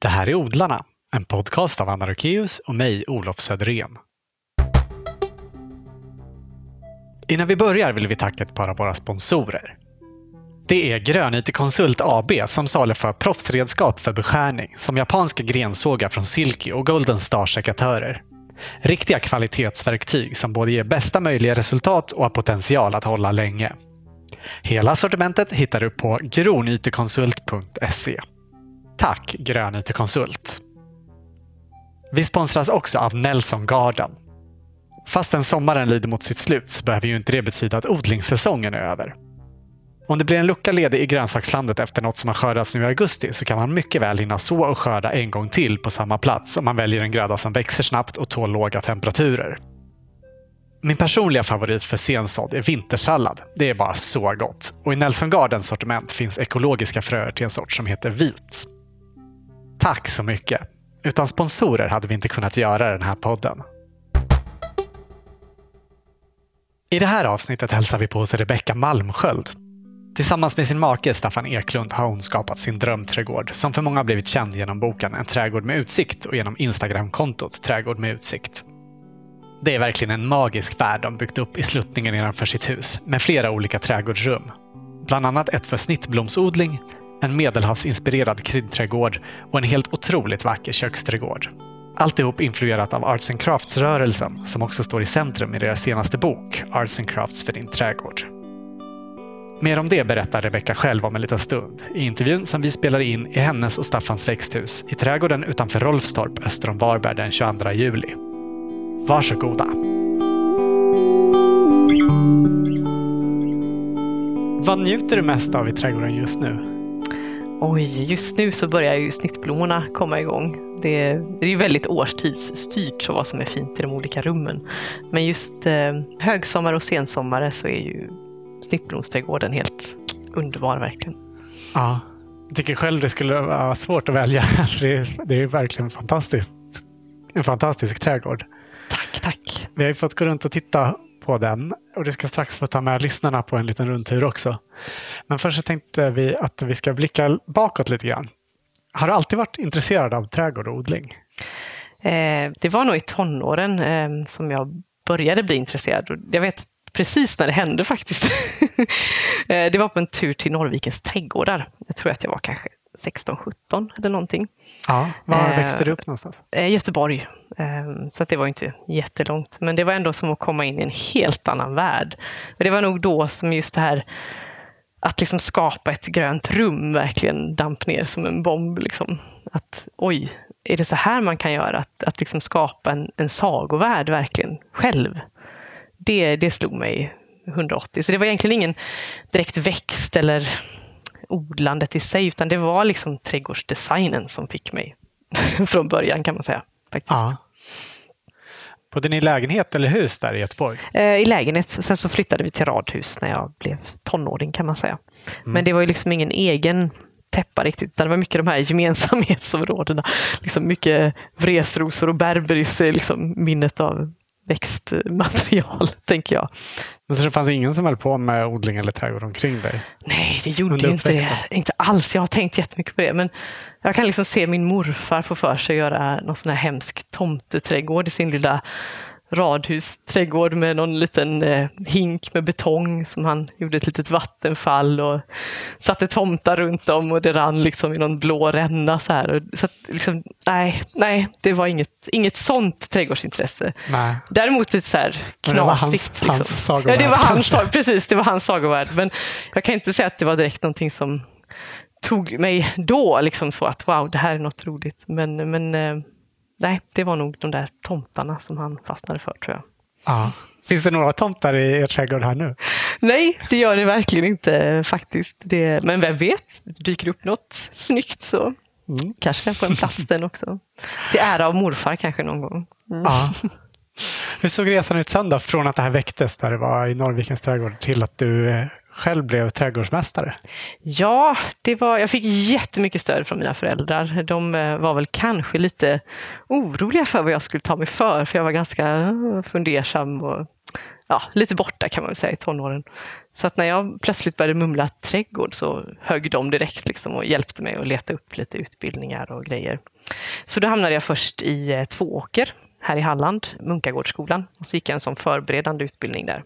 Det här är Odlarna, en podcast av Anna Rökeus och mig, Olof Söderén. Innan vi börjar vill vi tacka ett par av våra sponsorer. Det är Grönyte Konsult AB som saluför proffsredskap för beskärning som japanska grensågar från Silky och Golden Star-sekatörer. Riktiga kvalitetsverktyg som både ger bästa möjliga resultat och har potential att hålla länge. Hela sortimentet hittar du på gronytekonsult.se. Tack Grönyte Konsult! Vi sponsras också av Nelson Garden. Fastän sommaren lider mot sitt slut så behöver ju inte det betyda att odlingssäsongen är över. Om det blir en lucka ledig i grönsakslandet efter något som har skördats nu i augusti så kan man mycket väl hinna så och skörda en gång till på samma plats om man väljer en gröda som växer snabbt och tål låga temperaturer. Min personliga favorit för sensådd är vintersallad. Det är bara så gott. Och i Nelson Gardens sortiment finns ekologiska fröer till en sort som heter vit. Tack så mycket! Utan sponsorer hade vi inte kunnat göra den här podden. I det här avsnittet hälsar vi på hos Rebecka Malmsköld. Tillsammans med sin make Staffan Eklund har hon skapat sin drömträdgård som för många blivit känd genom boken En trädgård med utsikt och genom Instagramkontot Trädgård med utsikt. Det är verkligen en magisk värld de byggt upp i sluttningen nedanför sitt hus med flera olika trädgårdsrum. Bland annat ett för snittblomsodling, en medelhavsinspirerad kryddträdgård och en helt otroligt vacker köksträdgård. Alltihop influerat av Arts and Crafts-rörelsen som också står i centrum i deras senaste bok Arts and Crafts för din trädgård. Mer om det berättar Rebecka själv om en liten stund i intervjun som vi spelar in i hennes och Staffans växthus i trädgården utanför Rolfstorp öster om Varberg den 22 juli. Varsågoda! Vad njuter du mest av i trädgården just nu? Oj, just nu så börjar ju snittblommorna komma igång. Det är, det är väldigt årstidsstyrt så vad som är fint i de olika rummen. Men just eh, högsommar och sensommare så är ju snittblomsträdgården helt underbar verkligen. Ja, jag tycker själv det skulle vara svårt att välja. Det är, det är verkligen fantastiskt. En fantastisk trädgård. Tack, tack. Vi har ju fått gå runt och titta på den och du ska strax få ta med lyssnarna på en liten rundtur också. Men först så tänkte vi att vi ska blicka bakåt lite grann. Har du alltid varit intresserad av trädgård och odling? Eh, det var nog i tonåren eh, som jag började bli intresserad. Jag vet precis när det hände faktiskt. Eh, det var på en tur till Norrvikens trädgårdar. Jag tror att jag var kanske 16-17 eller någonting. Ja, var Eh, växte du upp någonstans? Eh, Göteborg. Eh, Så det var inte jättelångt. Men det var ändå som att komma in i en helt annan värld. Och det var nog då som just det här att liksom skapa ett grönt rum verkligen damp ner som en bomb. Liksom. Att oj, är det så här man kan göra? Att, att liksom skapa en, en sagovärld verkligen själv. Det, det slog mig 180. Så det var egentligen ingen direkt växt eller odlandet i sig, utan det var liksom trädgårdsdesignen som fick mig från början kan man säga. Faktiskt. Ja. Bodde ni i lägenhet eller hus där i Göteborg? Eh, I lägenhet. Sen så flyttade vi till radhus när jag blev tonåring kan man säga. Men det var ju liksom ingen egen täppa riktigt. utan Det var mycket de här gemensamhetsområdena. Liksom mycket vresrosor och berberis är liksom minnet av växtmaterial, tänker jag. Så det fanns ingen som höll på med odling eller trädgård omkring dig? Nej, det gjorde ju inte det. Inte alls. Jag har tänkt jättemycket på det. Men jag kan liksom se min morfar få för sig att göra någon sån här hemsk tomteträdgård i sin lilla radhusträdgård med någon liten eh, hink med betong som han gjorde ett litet vattenfall och satte tomtar runt om och det rann liksom i någon blå ränna så här. Så att, liksom, nej, nej, det var inget, inget sånt trädgårdsintresse. Nej. Däremot lite så här Men det var hans- knasigt. hans liksom. sagovärld Ja, det var hans, precis, det var hans sagovärld. Men jag kan inte säga att det var direkt någonting som tog mig då, liksom så att wow, det här är något roligt. Men, men eh, nej, det var nog de där tomtarna som han fastnade för tror jag. Ja. Finns det några tomtar i er trädgård här nu? Nej, det gör det verkligen inte faktiskt. Det, men vem vet, dyker det upp något snyggt så Mm. kanske den får en plats den också. Till ära av morfar kanske någon gång. Ja. Hur såg resan ut sen då? Från att det här väcktes där det var i Norrvikens trädgård till att du eh, själv blev trädgårdsmästare? Ja, det var, jag fick jättemycket stöd från mina föräldrar. De eh, var väl kanske lite oroliga för vad jag skulle ta mig för, för jag var ganska eh, fundersam och ja, lite borta kan man väl säga i tonåren. Så att när jag plötsligt började mumla trädgård så högg de direkt liksom och hjälpte mig att leta upp lite utbildningar och grejer. Så då hamnade jag först i eh, Tvååker här i Halland, Munkagårdsskolan. Och så gick jag en sån förberedande utbildning där.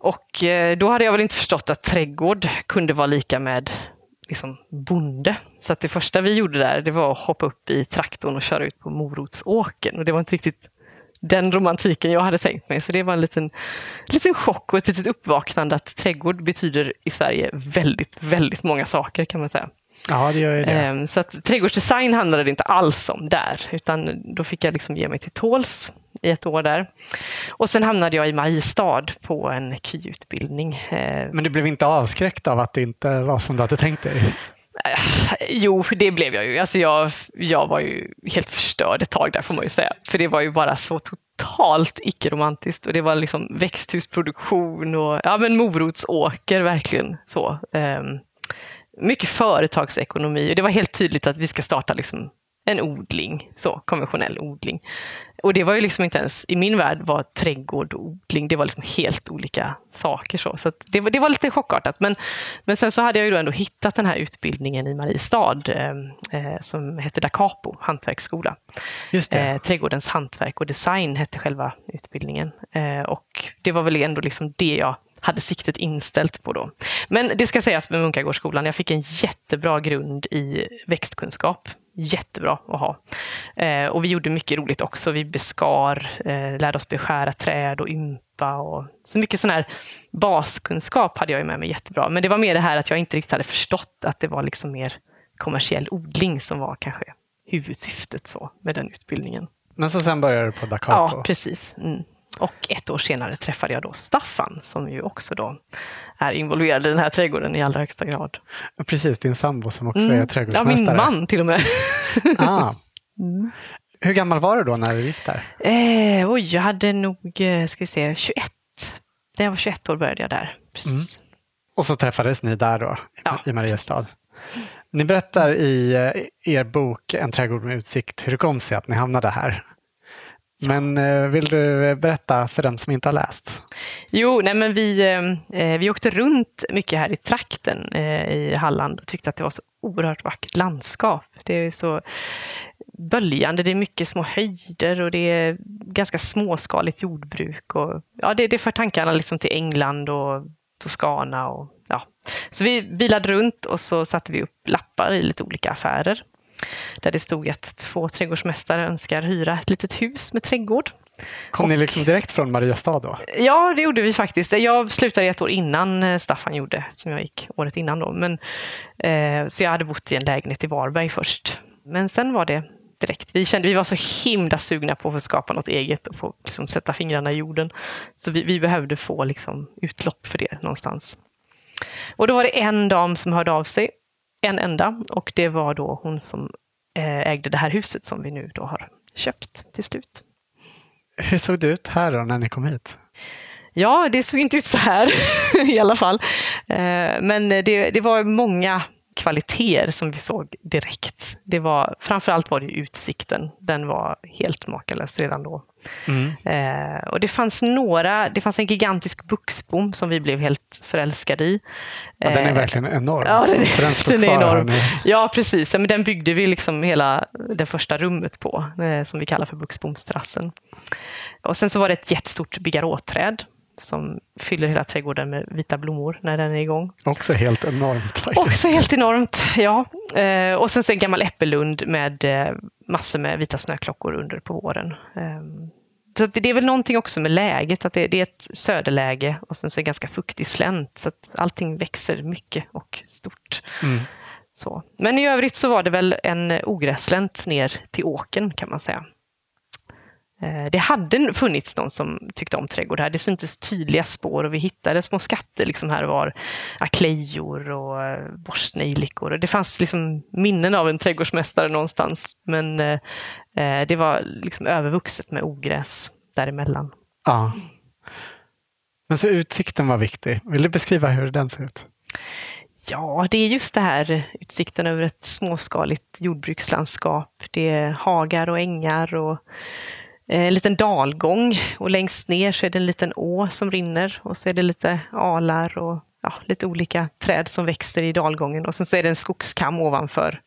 Och eh, då hade jag väl inte förstått att trädgård kunde vara lika med liksom bonde. Så att det första vi gjorde där, det var att hoppa upp i traktorn och köra ut på morotsåken. Och det var inte riktigt den romantiken jag hade tänkt mig. Så det var en liten, liten chock och ett litet uppvaknande att trädgård betyder i Sverige väldigt, väldigt många saker kan man säga. Ja, det gör ju det. Ehm, så att trädgårdsdesign handlade det inte alls om där, utan då fick jag liksom ge mig till tåls i ett år där. Och sen hamnade jag i Mariestad på en KY-utbildning. Ehm, Men du blev inte avskräckt av att det inte var som du hade tänkt dig? Jo, det blev jag ju. Alltså jag, jag var ju helt förstörd ett tag där får man ju säga. För det var ju bara så totalt icke-romantiskt och det var liksom växthusproduktion och ja, men morotsåker verkligen. så. Um, mycket företagsekonomi och det var helt tydligt att vi ska starta liksom en odling, så konventionell odling. Och det var ju liksom inte ens, i min värld var trädgård och odling, det var liksom helt olika saker. Så, så det, var, det var lite chockartat. Men, men sen så hade jag ju då ändå hittat den här utbildningen i Mariestad eh, eh, som hette Da Capo, hantverksskola. Just det. Eh, trädgårdens hantverk och design hette själva utbildningen. Eh, och det var väl ändå liksom det jag hade siktet inställt på då. Men det ska sägas med Munkagårdsskolan, jag fick en jättebra grund i växtkunskap. Jättebra att ha. Eh, och vi gjorde mycket roligt också. Vi beskar, eh, lärde oss beskära träd och ympa. Och, så mycket sån här baskunskap hade jag med mig jättebra. Men det var mer det här att jag inte riktigt hade förstått att det var liksom mer kommersiell odling som var kanske huvudsyftet så med den utbildningen. Men så sen började du på Da Capo? Ja, precis. Mm. Och ett år senare träffade jag då Staffan som ju också då är involverad i den här trädgården i allra högsta grad. Precis, din sambo som också Mm. är trädgårdsmästare. Ja, min man till och med. Ah. Mm. Hur gammal var du då när du gick där? Eh, oj, jag hade nog, eh, ska vi se, 21. När jag var 21 år började jag där. Precis. Och så träffades ni där då, i- Ja, i Mariestad. Ni berättar i eh, er bok En trädgård med utsikt hur det kom sig att ni hamnade här. Men eh, vill du berätta för den som inte har läst? Jo, nej men vi, eh, vi åkte runt mycket här i trakten eh, i Halland och tyckte att det var så oerhört vackert landskap. Det är så böljande, det är mycket små höjder och det är ganska småskaligt jordbruk. Och, ja, det, det för tankarna liksom till England och Toscana. Och, ja. Så vi bilade runt och så satte vi upp lappar i lite olika affärer. Där det stod att två trädgårdsmästare önskar hyra ett litet hus med trädgård. Kom ni liksom direkt från Mariestad då? Ja, det gjorde vi faktiskt. Jag slutade ett år innan eh, Staffan gjorde, som jag gick året innan då. Men, eh, så jag hade bott i en lägenhet i Varberg först. Men sen var det direkt. Vi, kände, vi var så himla sugna på att skapa något eget och få liksom, sätta fingrarna i jorden. Så vi, vi behövde få liksom, utlopp för det någonstans. Och då var det en dam som hörde av sig, en enda, och det var då hon som eh, ägde det här huset som vi nu då har köpt till slut. Hur såg det ut här då när ni kom hit? Ja, det såg inte ut så här i alla fall. Eh, Men det, det var många kvaliteter som vi såg direkt. Det var, framförallt var det utsikten. Den var helt makalös redan då. Mm. Eh, och det fanns några, det fanns en gigantisk buxbom som vi blev helt förälskade i. Ja, den är Eh, verkligen enorm. ja, den är- den är enorm. Ja, precis. Men den byggde vi liksom hela det första rummet på, eh, som vi kallar för buxbomsterrassen. Och sen så var det ett jättestort bigarråträd som fyller hela trädgården med vita blommor när den är igång. Också helt enormt faktiskt. Också helt enormt, ja. Eh, och sen så en gammal äppellund med eh, massor med vita snöklockor under på våren. Eh, så det är väl någonting också med läget, att det, det är ett söderläge och sen så är det ganska fuktig slänt så att allting växer mycket och stort. Mm. Så. Men i övrigt så var det väl en ogrässlänt ner till åken kan man säga. Eh, Det hade funnits någon som tyckte om trädgård här. Det syntes tydliga spår och vi hittade små skatter liksom här och var. Aklejor och eh, borstnejlikor. Det fanns liksom minnen av en trädgårdsmästare någonstans. Men eh, det var liksom övervuxet med ogräs däremellan. Ja. Men så utsikten var viktig. Vill du beskriva hur den ser ut? Ja, det är just det här utsikten över ett småskaligt jordbrukslandskap. Det är hagar och ängar och en liten dalgång och längst ner så är det en liten å som rinner och så är det lite alar och ja, lite olika träd som växer i dalgången och sen så är det en skogskam ovanför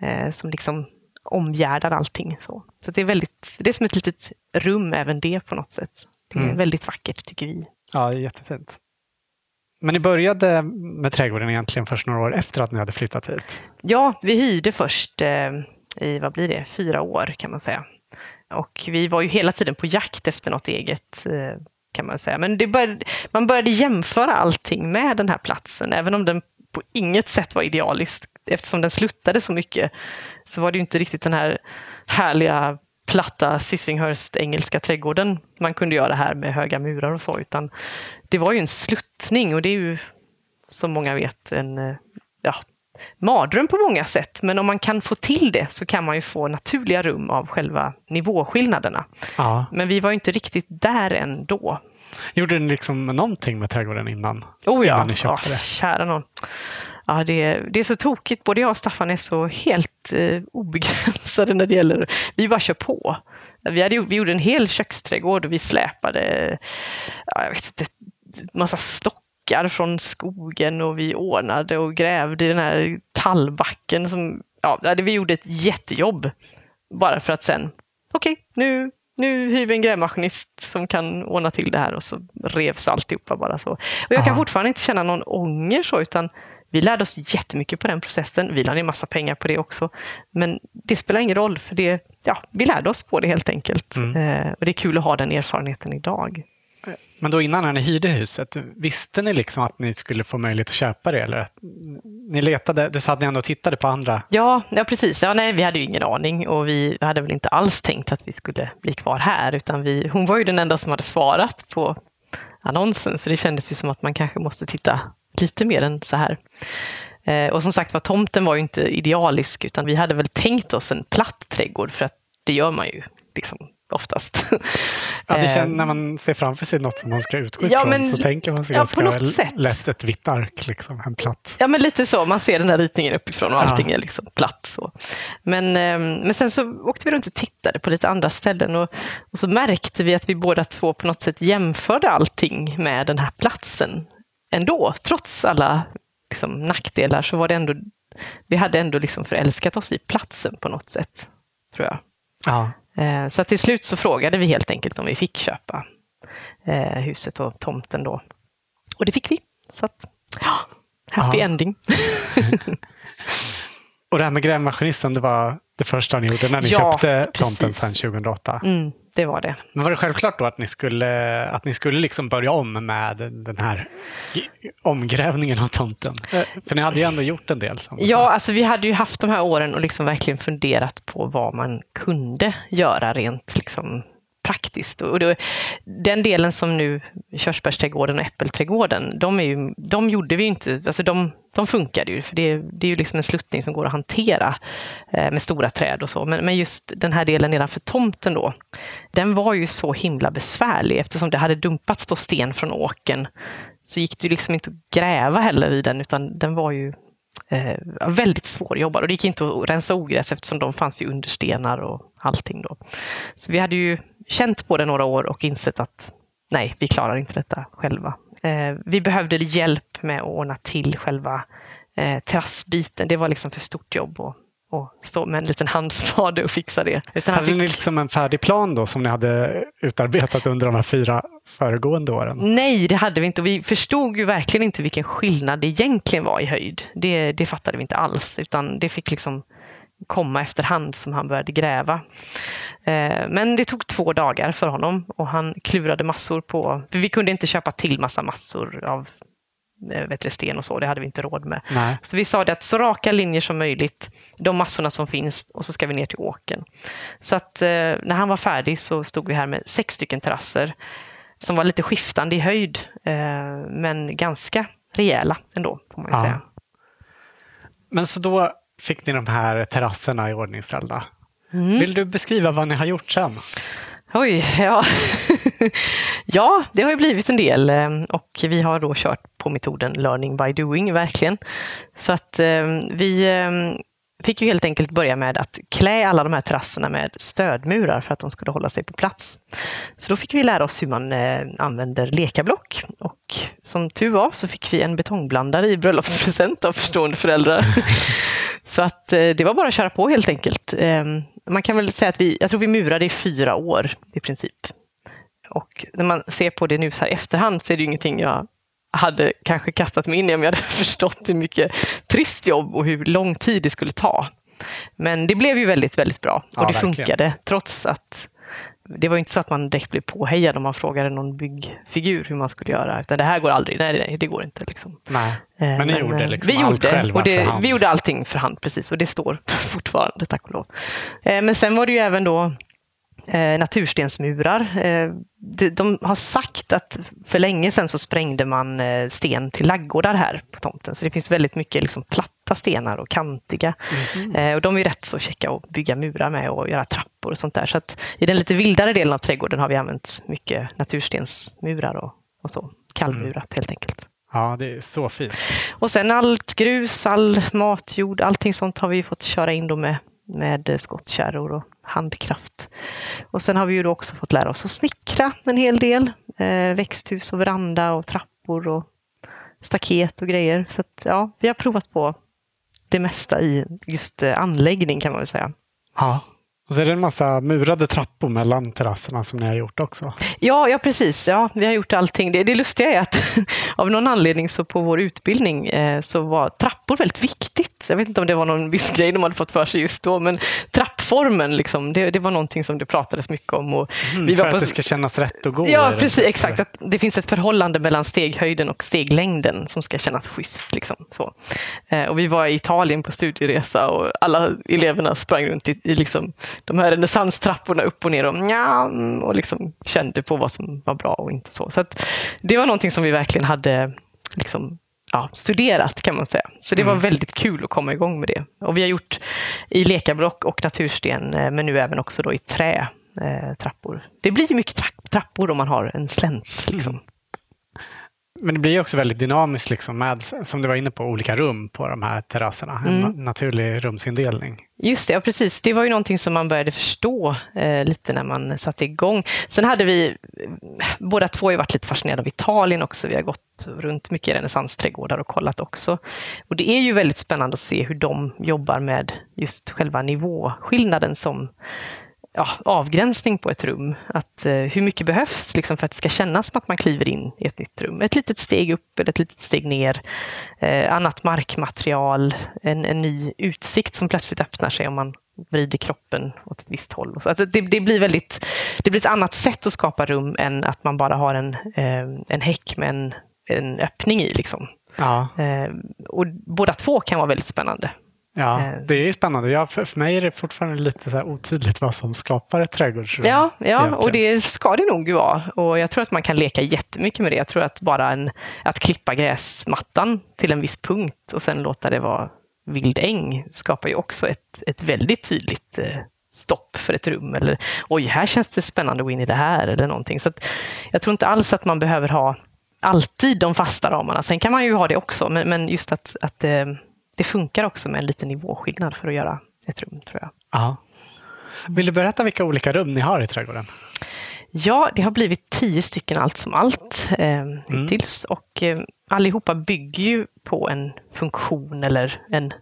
eh, som liksom omgärdar allting. Så, så det, är väldigt, det är som ett litet rum även det på något sätt. Det är mm. väldigt vackert tycker vi. Ja, jättefint. Men ni började med trädgården egentligen först några år efter att ni hade flyttat hit? Ja, vi hyrde först eh, i, vad blir det, fyra år kan man säga. Och vi var ju hela tiden på jakt efter något eget eh, kan man säga. Men började, man började jämföra allting med den här platsen, även om den på inget sätt var idealisk. Eftersom den sluttade så mycket så var det inte riktigt den här härliga platta Sissinghurst engelska trädgården man kunde göra här med höga murar och så, utan det var ju en sluttning och det är ju som många vet en eh, ja, mardröm på många sätt. Men om man kan få till det så kan man ju få naturliga rum av själva nivåskillnaderna. Ja. Men vi var inte riktigt där ändå. Gjorde ni liksom någonting med trädgården innan? Oh ja, innan ni köpte ja, det? kära någon. Ja, det, det är så tokigt. Både jag och Staffan är så helt eh, obegränsade när det gäller... Vi bara kör på. Vi, hade, vi gjorde en hel köksträdgård och vi släpade ja, jag vet inte, massa stockar från skogen och vi ordnade och grävde i den här tallbacken. Som, ja, vi gjorde ett jättejobb bara för att sen, okej, okay, nu nu hyr vi en grävmaskinist som kan ordna till det här och så revs alltihopa bara så. Och jag Aha. kan fortfarande inte känna någon ånger så, utan vi lärde oss jättemycket på den processen. Vi lade ner massa pengar på det också. Men det spelar ingen roll, för det, ja, vi lärde oss på det helt enkelt. Mm. Eh, och det är kul att ha den erfarenheten idag. Men då innan när ni hyrde huset, visste ni liksom att ni skulle få möjlighet att köpa det? Eller att ni letade, du sa att ni ändå tittade på andra? Ja, ja precis. Ja, nej, vi hade ju ingen aning och vi hade väl inte alls tänkt att vi skulle bli kvar här. Utan vi, hon var ju den enda som hade svarat på annonsen, så det kändes ju som att man kanske måste titta lite mer än så här. Eh, och som sagt var, tomten var ju inte idealisk, utan vi hade väl tänkt oss en platt trädgård, för att det gör man ju liksom oftast. Ja, det känns, när man ser framför sig något som man ska utgå ifrån ja, men, så tänker man sig ja, ganska lätt ett vitt ark, liksom, en platt. Ja, men lite så. Man ser den här ritningen uppifrån och allting ja. är liksom platt. Så. Men, ehm, men sen så åkte vi runt och tittade på lite andra ställen och, och så märkte vi att vi båda två på något sätt jämförde allting med den här platsen ändå. Trots alla liksom, nackdelar så var det ändå, vi hade ändå liksom förälskat oss i platsen på något sätt, tror jag. Ja. Eh, så till slut så frågade vi helt enkelt om vi fick köpa eh, huset och tomten då. Och det fick vi. Så att, ja, happy ja. ending. och det här med grävmaskinisten, det var det första ni gjorde när ni ja, köpte tomten sen 2008? Mm, det var det. Men var det självklart då att ni skulle, att ni skulle liksom börja om med den här omgrävningen av tomten? För ni hade ju ändå gjort en del. ja, alltså vi hade ju haft de här åren och liksom verkligen funderat på vad man kunde göra rent liksom praktiskt. Och då, den delen som nu körsbärsträdgården och äppelträdgården, de, är ju, de gjorde vi inte, alltså de, de funkade ju, för det, det är ju liksom en sluttning som går att hantera eh, med stora träd och så. Men, men just den här delen nedanför tomten då, den var ju så himla besvärlig eftersom det hade dumpats då sten från åken så gick det ju liksom inte att gräva heller i den, utan den var ju eh, väldigt svårjobbad. Och det gick inte att rensa ogräs eftersom de fanns ju under stenar och allting. Då. Så vi hade ju känt på det några år och insett att nej, vi klarar inte detta själva. Eh, vi behövde hjälp med att ordna till själva eh, terrassbiten. Det var liksom för stort jobb att och stå med en liten handspade och fixa det. Utan hade fick... ni liksom en färdig plan då som ni hade utarbetat under de här fyra föregående åren? Nej, det hade vi inte. Vi förstod ju verkligen inte vilken skillnad det egentligen var i höjd. Det, det fattade vi inte alls, utan det fick liksom komma efterhand som han började gräva. Eh, men det tog två dagar för honom och han klurade massor på... vi kunde inte köpa till massa massor av eh, vet sten och så, det hade vi inte råd med. Nej. Så vi sa det att så raka linjer som möjligt, de massorna som finns och så ska vi ner till åken. Så att eh, när han var färdig så stod vi här med sex stycken terrasser som var lite skiftande i höjd, men ganska rejäla ändå, får man ja. säga. Men så då fick ni de här terrasserna i ordningställda. Mm. Vill du beskriva vad ni har gjort sen? Oj, ja. ja, det har ju blivit en del eh, och vi har då kört på metoden learning by doing, verkligen. Så att eh, vi eh, fick ju helt enkelt börja med att klä alla de här terrasserna med stödmurar för att de skulle hålla sig på plats. Så då fick vi lära oss hur man eh, använder lekablock. Och som tur var så fick vi en betongblandare i bröllopspresent av förstående föräldrar. så att eh, det var bara att köra på helt enkelt. Eh, man kan väl säga att vi, jag tror vi murade i fyra år i princip. Och när man ser på det nu så här efterhand så är det ju ingenting jag hade kanske kastat mig in i om jag hade förstått hur mycket trist jobb och hur lång tid det skulle ta. Men det blev ju väldigt, väldigt bra och Ja, det verkligen. funkade trots att det var inte så att man direkt blev påhejad om man frågade någon byggfigur hur man skulle göra. Utan det här går aldrig, nej, nej det går inte. Liksom. Nej. Eh, Men ni gjorde eh, liksom vi allt gjorde, själva och det, för hand? Vi gjorde allting för hand, precis. Och det står fortfarande, tack och lov. Eh, Men sen var det ju även då eh, naturstensmurar. Eh, de, de har sagt att för länge sedan så sprängde man eh, sten till laggårdar här på tomten. Så det finns väldigt mycket liksom platta stenar och kantiga. Eh, och de är rätt så käcka att bygga murar med och göra trappor och sånt där. Så att i den lite vildare delen av trädgården har vi använt mycket naturstensmurar och, och så. Kallmurat helt enkelt. Ja, det är så fint. Och sen allt grus, all matjord, allting sånt har vi fått köra in då med, med skottkärror och handkraft. Och sen har vi ju då också fått lära oss att snickra en hel del. Eh, växthus och veranda och trappor och staket och grejer. Så att, ja, vi har provat på det mesta i just eh, anläggning kan man väl säga. Ja. Och så är det en massa murade trappor mellan terrasserna som ni har gjort också. Ja, ja precis. Ja, vi har gjort allting. Det, det lustiga är att av någon anledning så på vår utbildning eh, så var trappor väldigt viktigt. Jag vet inte om det var någon viss grej de hade fått för sig just då, men trappformen, liksom, det, det var någonting som det pratades mycket om. Och vi Mm, för var på, att det ska kännas rätt att gå Ja, precis. Exakt. Att det finns ett förhållande mellan steghöjden och steglängden som ska kännas schysst. Liksom, så. Eh, och vi var i Italien på studieresa och alla eleverna sprang runt i, i liksom, de här renässanstrapporna upp och ner och, nja, och liksom kände på vad som var bra och inte så. Så det var någonting som vi verkligen hade liksom, ja, studerat kan man säga. Så det var väldigt kul att komma igång med det. Och vi har gjort i lekablock och natursten, eh, men nu även också då i trä, eh, trappor. Det blir ju mycket tra- trappor om man har en slänt. Liksom. Men det blir också väldigt dynamiskt liksom med, som du var inne på, olika rum på de här terrasserna. En Mm. na- naturlig rumsindelning. Just det, ja, precis. Det var ju någonting som man började förstå eh, lite när man satte igång. Sen hade vi, båda två har varit lite fascinerade av Italien också. Vi har gått runt mycket i renässansträdgårdar och kollat också. Och det är ju väldigt spännande att se hur de jobbar med just själva nivåskillnaden som ja, avgränsning på ett rum. Att, eh, hur mycket behövs liksom, för att det ska kännas som att man kliver in i ett nytt rum? Ett litet steg upp eller ett litet steg ner. Eh, annat markmaterial, en, en ny utsikt som plötsligt öppnar sig om man vrider kroppen åt ett visst håll. Och Så det, det, blir väldigt, det blir ett annat sätt att skapa rum än att man bara har en, eh, en häck med en, en öppning i. Liksom. Ja, Eh, och båda två kan vara väldigt spännande. Ja Eh. det är ju spännande. Jag, för, mig är det fortfarande lite så otydligt vad som skapar ett trädgårdsrum. Ja, ja egentligen. och det ska det nog vara. Och jag tror att man kan leka jättemycket med det. Jag tror att bara en, att klippa gräsmattan till en viss punkt och sen låta det vara vild äng skapar ju också ett, ett väldigt tydligt eh, stopp för ett rum. Eller oj, här känns det spännande att gå in i det här eller någonting. Så att, jag tror inte alls att man behöver ha alltid de fasta ramarna. Sen kan man ju ha det också, men, men just att, att eh, det funkar också med en liten nivåskillnad för att göra ett rum, tror jag. Ja. Vill du berätta vilka olika rum ni har i trädgården? Ja, det har blivit tio stycken allt som allt eh, hittills. Och eh, allihopa bygger ju på en funktion eller en,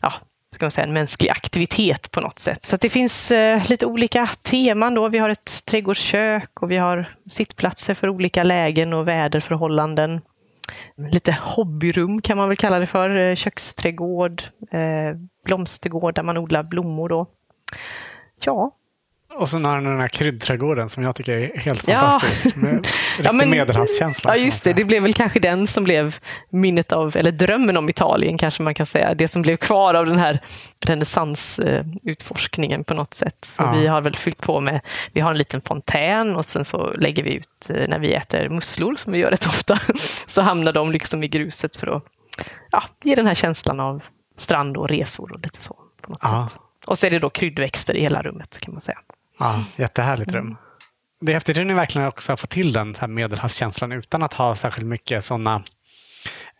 ja, ska man säga, en mänsklig aktivitet på något sätt. Så det finns eh, lite olika teman. Då. Vi har ett trädgårdskök och vi har sittplatser för olika lägen och väderförhållanden. Lite hobbyrum kan man väl kalla det för. Eh, köksträdgård, eh, blomstergård där man odlar blommor. Då. Ja, och sen har den här kryddträdgården som jag tycker är helt Ja. fantastisk. Med riktig men- medelhavskänsla. Ja, just det. Det blev väl kanske den som blev minnet av, eller drömmen om Italien kanske man kan säga. Det som blev kvar av den här renässansutforskningen på något sätt. Så Ja. vi har väl fyllt på med, vi har en liten fontän och sen så lägger vi ut eh, när vi äter musslor, som vi gör rätt ofta, så hamnar de liksom i gruset för att ja, ge den här känslan av strand och resor och lite så. På något Ja. sätt. Och så är det då kryddväxter i hela rummet kan man säga. Ja, jättehärligt Mm. rum. Det är häftigt hur ni verkligen också har fått till den här medelhavskänslan utan att ha särskilt mycket sådana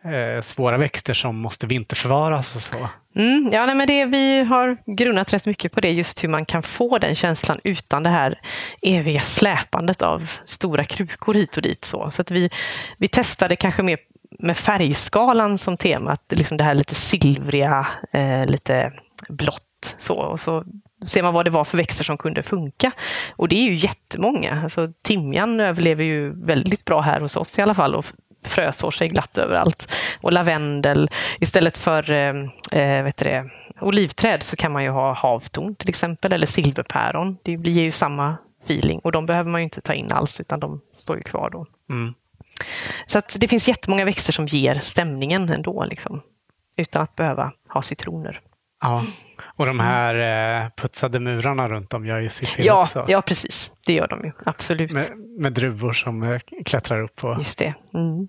eh, svåra växter som måste vinterförvaras och så. Mm, ja, nej, men det, vi har grunnat rätt mycket på det, just hur man kan få den känslan utan det här eviga släpandet av stora krukor hit och dit. Så, så att vi, vi testade kanske mer med färgskalan som tema, liksom det här lite silvriga, eh, lite blått. Så, och så ser man vad det var för växter som kunde funka. Och det är ju jättemånga. Alltså, timjan överlever ju väldigt bra här hos oss i alla fall och frösår sig glatt överallt. Och lavendel, istället för eh, eh vet det, olivträd så kan man ju ha havtorn till exempel, eller silverpäron. Det blir ju samma feeling och de behöver man ju inte ta in alls utan de står ju kvar då. Mm. Så att det finns jättemånga växter som ger stämningen ändå, liksom, utan att behöva ha citroner. Ja, och de här eh, putsade murarna runt om gör ju sitt till ja, också. Ja, precis. Det gör de ju. Absolut. Med, med druvor som eh, klättrar upp på... Just det. Mm.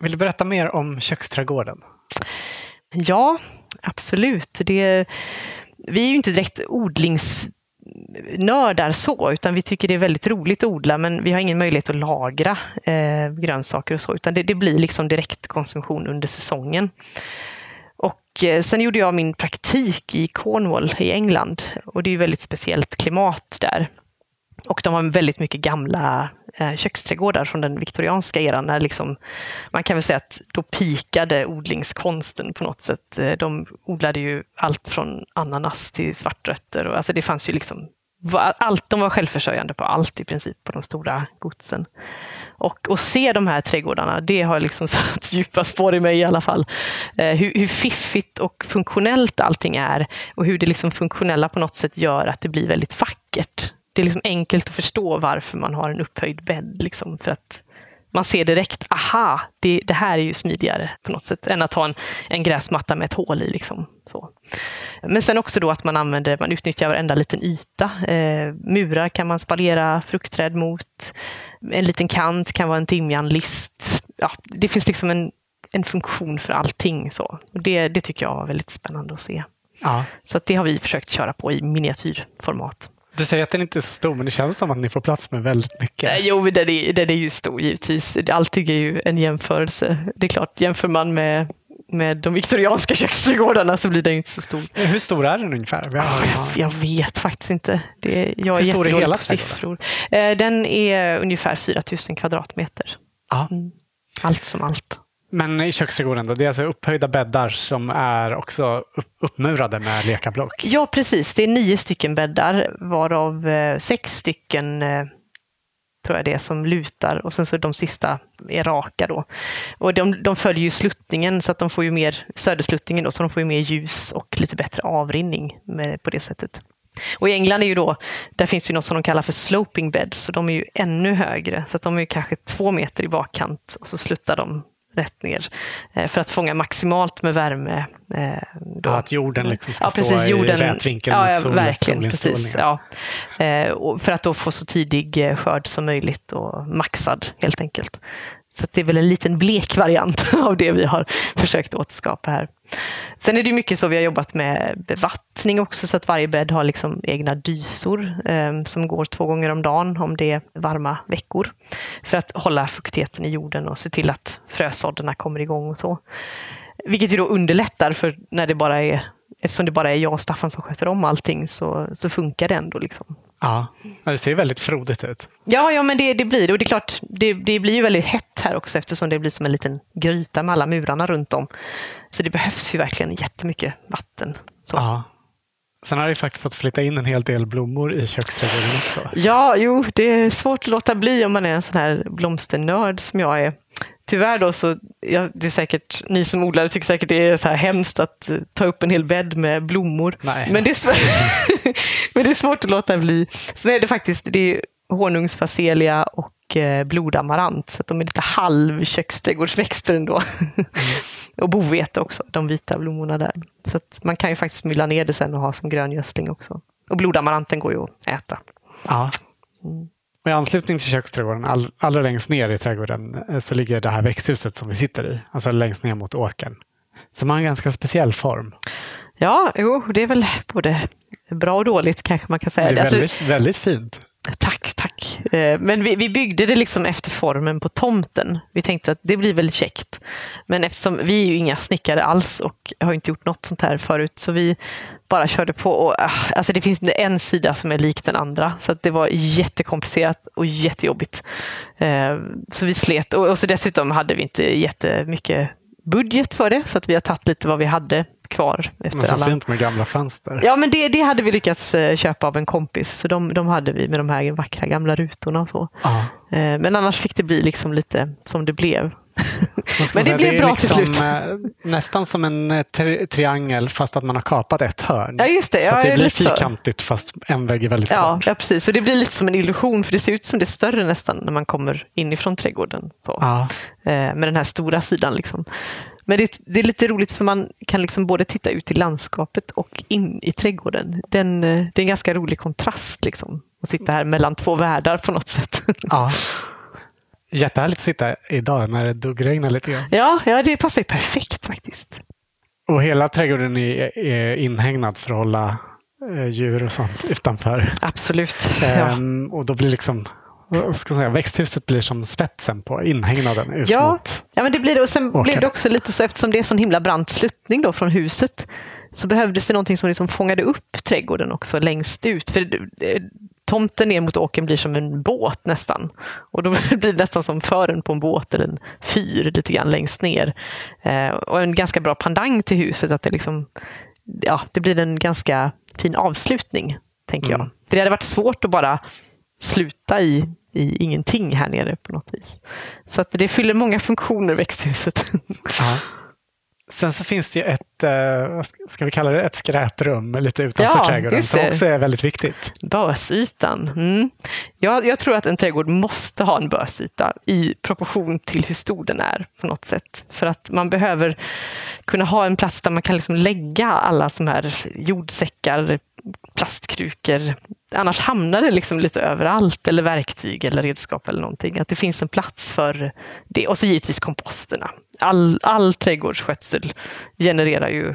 Vill du berätta mer om köksträdgården? Ja, absolut. Det, vi är ju inte direkt odlings nördar så, utan vi tycker det är väldigt roligt att odla, men vi har ingen möjlighet att lagra eh, grönsaker och så, utan det, det blir liksom direktkonsumtion under säsongen. Och eh, sen gjorde jag min praktik i Cornwall i England och det är väldigt speciellt klimat där. Och de har väldigt mycket gamla eh, köksträdgårdar från den viktorianska eran. När liksom, man kan väl säga att då pikade odlingskonsten på något sätt. Eh, de odlade ju allt från ananas till svartrötter. Och, alltså det fanns ju liksom, allt, de var självförsörjande på allt i princip på de stora godsen. Och att se de här trädgårdarna, det har liksom satt djupa spår i mig i alla fall. Eh, hur, hur, fiffigt och funktionellt allting är och hur det liksom funktionella på något sätt gör att det blir väldigt vackert det är liksom enkelt att förstå varför man har en upphöjd bädd. Liksom, för att man ser direkt, aha, det, det, här är ju smidigare på något sätt än att ha en, en gräsmatta med ett hål i. Liksom, så. Men sen också då att man använder, man utnyttjar varenda liten yta. Eh, murar kan man spalera fruktträd mot. En liten kant kan vara en timjanlist. Ja, det finns liksom en, en funktion för allting. Så. Det, det tycker jag var väldigt spännande att se. Ja. Så det har vi försökt köra på i miniatyrformat. Du säger att den inte är så stor, men det känns som att ni får plats med väldigt mycket. Jo, men den är, den är ju stor givetvis. Allting är ju en jämförelse. Det är klart, jämför man med, med de viktorianska köksträdgårdarna så blir den inte så stor. Hur stor är den ungefär? Jag, jag, jag vet faktiskt inte. Det, jag är Hur stor är hela på siffror. Eh, den är ungefär 4 000 kvadratmeter. Mm. Allt som allt. Men i köksträdgården, då, det är alltså upphöjda bäddar som är också uppmurade med lekablock? Ja, precis. Det är nio stycken bäddar, varav eh, sex stycken eh, tror jag det är, som lutar och sen så de sista är raka då. Och de, de följer ju sluttningen så att de får ju mer, södersluttningen då, så de får ju mer ljus och lite bättre avrinning med, på det sättet. Och i England är ju då, där finns ju något som de kallar för sloping beds, så de är ju ännu högre. Så att de är kanske två meter i bakkant och så sluttar de rätt ner eh, för att fånga maximalt med värme. Eh, då. Att jorden liksom ska ja, precis, stå jorden, i rätt vinkel ja, mot solen, verkligen, precis, ja. Eh, för att då få så tidig skörd som möjligt och maxad helt enkelt. Så det är väl en liten blek variant av det vi har försökt återskapa här. Sen är det mycket så vi har jobbat med bevattning också, så att varje bädd har liksom egna dysor eh, som går två gånger om dagen om det är varma veckor. För att hålla fuktigheten i jorden och se till att frösådderna kommer igång och så. Vilket ju då underlättar för när det bara är eftersom det bara är jag och Staffan som sköter om allting så, så funkar det ändå. Liksom. Ja, det ser väldigt frodigt ut. Ja, ja men det, det blir det. Och det är klart, det, det blir ju väldigt hett här också eftersom det blir som en liten gryta med alla murarna runt om. Så det behövs ju verkligen jättemycket vatten. Så. Ja. Sen har du faktiskt fått flytta in en hel del blommor i köksträdgården också. Ja, jo, det är svårt att låta bli om man är en sån här blomsternörd som jag är tyvärr då så, ja, det är säkert, ni som odlare tycker säkert det är så här hemskt att uh, ta upp en hel bädd med blommor. Nej, men, det är men det är svårt att låta bli. Sen är det faktiskt det är honungsfacelia och uh, blodamarant, så de är lite halv köksträdgårdsväxter ändå. Mm. och bovete också, de vita blommorna där. Så man kan ju faktiskt mylla ner det sen och ha som gröngödsling också. Och blodamaranten går ju att äta. Ja. Mm. Och I anslutning till köksträdgården, all, allra längst ner i trädgården, eh, så ligger det här växthuset som vi sitter i. Alltså längst ner mot åkern. Som har en ganska speciell form. Ja, jo, det är väl både bra och dåligt kanske man kan säga. Det är väldigt, alltså, väldigt fint. Tack, tack. tack. Eh, men vi, vi, byggde det liksom efter formen på tomten. Vi tänkte att det blir väl käckt. Men eftersom vi är ju inga snickare alls och har inte gjort något sånt här förut så vi bara körde på. Och, ah, alltså det finns en sida som är lik den andra. Så det var jättekomplicerat och jättejobbigt. Eh, så vi slet. Och, så dessutom hade vi inte jättemycket budget för det. Så att vi har tagit lite vad vi hade kvar. Efter men så alla. fint med gamla fönster. Ja, men det, det hade vi lyckats eh, köpa av en kompis. Så de, de hade vi med de här vackra gamla rutorna och så. Ah. Men annars fick det bli liksom lite som det blev. Men det blev bra liksom, till slut. Eh, nästan som en eh, tri triangel fast att man har kapat ett hörn. Ja, just det. Så ja, det blir fyrkantigt så. fast en vägg är väldigt ja, kort. Ja, precis. Och det blir lite som en illusion för det ser ut som det är större nästan när man kommer inifrån trädgården. Så. Ja. Med den här stora sidan. Liksom. Men det, det, är lite roligt för man kan liksom både titta ut i landskapet och in i trädgården. Den, det är en ganska rolig kontrast liksom, att sitta här mellan två världar på något sätt. Ja. Jättehärligt att sitta idag när det duggregnar lite grann. Ja, ja, det passar ju perfekt faktiskt. Och hela trädgården är, är inhägnad för att hålla eh, djur och sånt utanför. Absolut. Ehm, ja. Och då blir liksom ska säga, växthuset blir som spetsen på inhägnaden ut ja, mot Ja, men det blir det. Och sen åker. blev det också lite så eftersom det är sån himla brant sluttning då från huset så behövdes det någonting som liksom fångade upp trädgården också längst ut. För tomten ner mot åken blir som en båt nästan. Och då blir det nästan som fören på en båt eller en fyr lite grann längst ner. Eh, och en ganska bra pandang till huset. att Det, liksom, ja, det blir en ganska fin avslutning, tänker mm. jag. För det hade varit svårt att bara sluta i, i ingenting här nere på något vis. Så att det fyller många funktioner, växthuset. Ja. Sen så finns det ju ett, eh, ska vi kalla det ett skräprum lite utanför ja, trädgården som också är väldigt viktigt. Bösytan. Mm. Jag, jag, tror att en trädgård måste ha en bösyta i proportion till hur stor den är på något sätt. För att man behöver kunna ha en plats där man kan liksom lägga alla som här jordsäckar, plastkrukor. Annars hamnar det liksom lite överallt, eller verktyg eller redskap eller någonting. Att det finns en plats för det. Och så givetvis komposterna. All, all trädgårdsskötsel genererar ju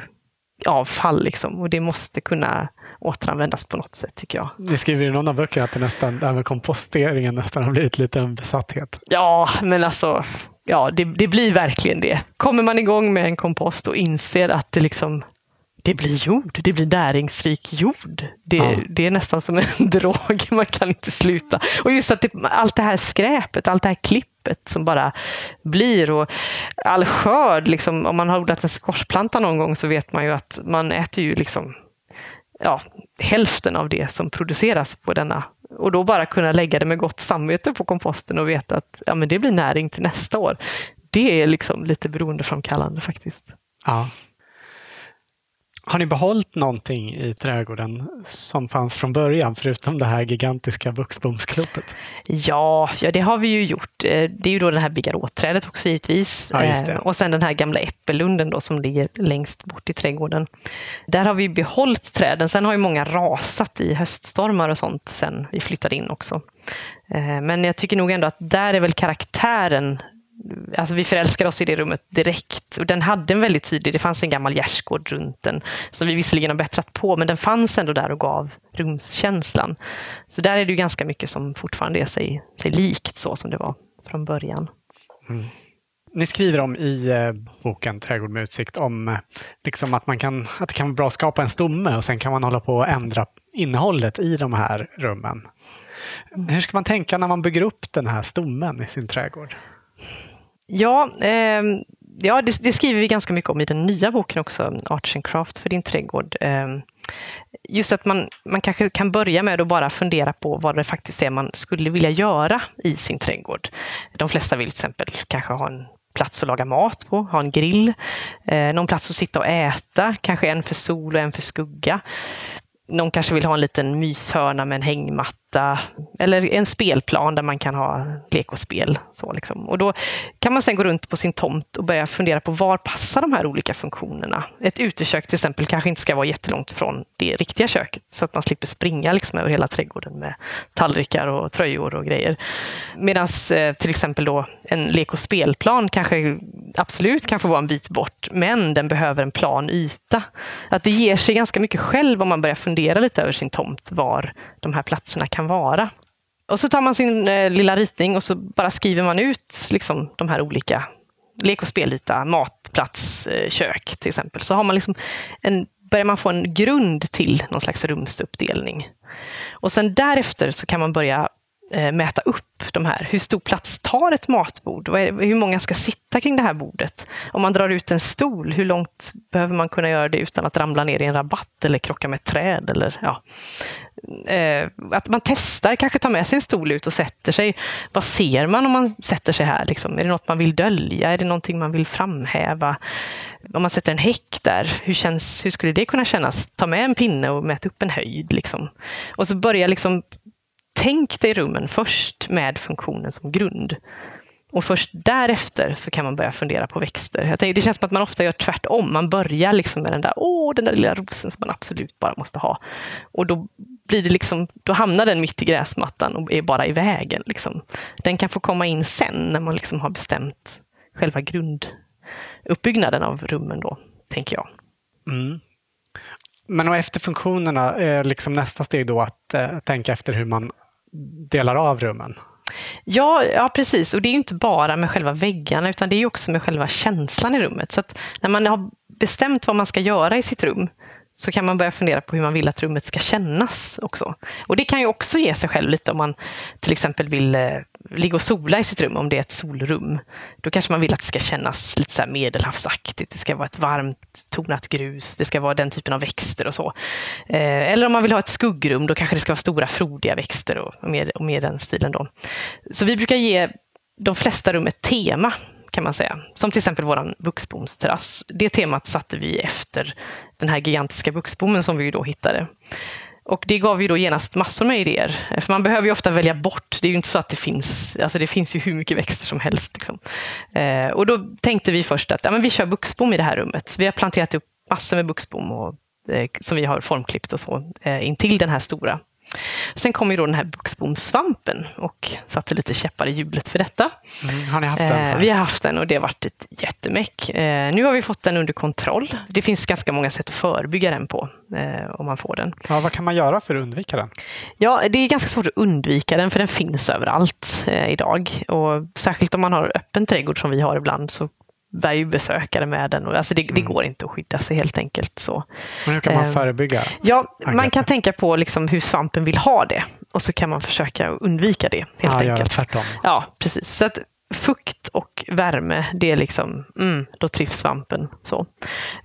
avfall liksom, och det måste kunna återanvändas på något sätt tycker jag. Ni skriver i någon av böckerna att det, nästan, det här med komposteringen nästan har blivit lite en besatthet. Ja, men alltså, ja, det, det blir verkligen det. Kommer man igång med en kompost och inser att det liksom det blir jord, det blir näringsrik jord. Det, ja. det är nästan som en drog, man kan inte sluta. Och just att det, allt det här skräpet, allt det här klippet som bara blir och all skörd, liksom, om man har odlat en squashplanta någon gång så vet man ju att man äter ju liksom ja, hälften av det som produceras på denna. Och då bara kunna lägga det med gott samvete på komposten och veta att ja, men det blir näring till nästa år. Det är liksom lite beroendeframkallande faktiskt. Ja, har ni behållit någonting i trädgården som fanns från början, förutom det här gigantiska buxbomsklotet? Ja, ja, det har vi ju gjort. Eh, det är ju då det här bigarråträdet också givetvis. Ja, eh, och sen den här gamla äppellunden då som ligger längst bort i trädgården. Där har vi behållit träden. Sen har ju många rasat i höststormar och sånt sen vi flyttade in också. Eh, men jag tycker nog ändå att där är väl karaktären alltså vi förälskade oss i det rummet direkt. Och den hade en väldigt tydlig, det fanns en gammal gärdsgård runt den, som vi visserligen har bättrat på, men den fanns ändå där och gav rumskänslan. Så där är det ju ganska mycket som fortfarande är sig, sig likt så som det var från början. Mm. Ni skriver om i eh, boken Trädgård med utsikt om eh, liksom att, man kan, att det kan vara bra att skapa en stomme och sen kan man hålla på och ändra innehållet i de här rummen. Hur ska man tänka när man bygger upp den här stommen i sin trädgård? Ja, eh, ja det, det, skriver vi ganska mycket om i den nya boken också, Arts and Craft för din trädgård. Eh, just att man, man kanske kan börja med att bara fundera på vad det faktiskt är man skulle vilja göra i sin trädgård. De flesta vill till exempel kanske ha en plats att laga mat på, ha en grill, eh, någon plats att sitta och äta, kanske en för sol och en för skugga. Någon kanske vill ha en liten myshörna med en hängmatta eller en spelplan där man kan ha lek och spel. Så liksom. Och då kan man sen gå runt på sin tomt och börja fundera på var passar de här olika funktionerna? Ett utekök till exempel kanske inte ska vara jättelångt från det riktiga köket så att man slipper springa liksom över hela trädgården med tallrikar och tröjor och grejer. Medan eh, till exempel då en lek och spelplan kanske absolut kan få vara en bit bort, men den behöver en plan yta. Att det ger sig ganska mycket själv om man börjar fundera lite över sin tomt, var de här platserna kan vara. Och så tar man sin eh, lilla ritning och så bara skriver man ut liksom, de här olika lek och spelyta, matplats, eh, kök till exempel. Så har man liksom en, börjar man få en grund till någon slags rumsuppdelning. Och sen därefter så kan man börja Eh, mäta upp de här. Hur stor plats tar ett matbord? Hur många ska sitta kring det här bordet? Om man drar ut en stol, hur långt behöver man kunna göra det utan att ramla ner i en rabatt eller krocka med ett träd? Eller, ja. Eh, att man testar, kanske tar med sig en stol ut och sätter sig. Vad ser man om man sätter sig här? Liksom? Är det något man vill dölja? Är det någonting man vill framhäva? Om man sätter en häck där, hur, känns, hur skulle det kunna kännas? Ta med en pinne och mäta upp en höjd. Liksom. Och så börja liksom tänk dig rummen först med funktionen som grund. Och först därefter så kan man börja fundera på växter. Jag tänker, det känns som att man ofta gör tvärtom. Man börjar liksom med den där, åh, den där lilla rosen som man absolut bara måste ha. Och då, blir det liksom, då hamnar den mitt i gräsmattan och är bara i vägen. Liksom. Den kan få komma in sen när man liksom har bestämt själva grunduppbyggnaden av rummen, då, tänker jag. Mm. Men och efter funktionerna är liksom nästa steg då att eh, tänka efter hur man delar av rummen? Ja, ja, precis. Och det är inte bara med själva väggarna, utan det är också med själva känslan i rummet. Så när man har bestämt vad man ska göra i sitt rum, så kan man börja fundera på hur man vill att rummet ska kännas också. Och det kan ju också ge sig själv lite om man till exempel vill eh, ligga och sola i sitt rum, om det är ett solrum. Då kanske man vill att det ska kännas lite så medelhavsaktigt. Det ska vara ett varmt tonat grus, det ska vara den typen av växter och så. Eh, eller om man vill ha ett skuggrum, då kanske det ska vara stora frodiga växter och mer, och mer den stilen. Då. Så vi brukar ge de flesta rum ett tema kan man säga. Som till exempel vår buxbomsterrass. Det temat satte vi efter den här gigantiska buxbommen som vi då hittade. Och det gav ju då genast massor med idéer. För man behöver ju ofta välja bort. Det är ju inte så att det finns, alltså det finns ju hur mycket växter som helst. Liksom. Eh, och då tänkte vi först att ja, men vi kör buxbom i det här rummet. Så vi har planterat upp massor med buxbom och, eh, som vi har formklippt och så eh, intill den här stora. Sen kom ju då den här buxbomsvampen och satte lite käppar i hjulet för detta. Mm, har ni haft den? Eh, vi har haft den och det har varit ett jättemäck. Eh, nu har vi fått den under kontroll. Det finns ganska många sätt att förebygga den på eh, om man får den. Ja, vad kan man göra för att undvika den? Ja, det är ganska svårt att undvika den för den finns överallt eh, idag. Och särskilt om man har öppen trädgård som vi har ibland så bär ju besökare med den. Alltså det, det mm. går inte att skydda sig helt enkelt. Så. Men hur kan man ehm, förebygga? Ja, man kan tänka på liksom hur svampen vill ha det och så kan man försöka undvika det. helt ja, enkelt. Tvärtom. Ja, precis. Så att fukt och värme, det är liksom, mm, då trivs svampen. Så,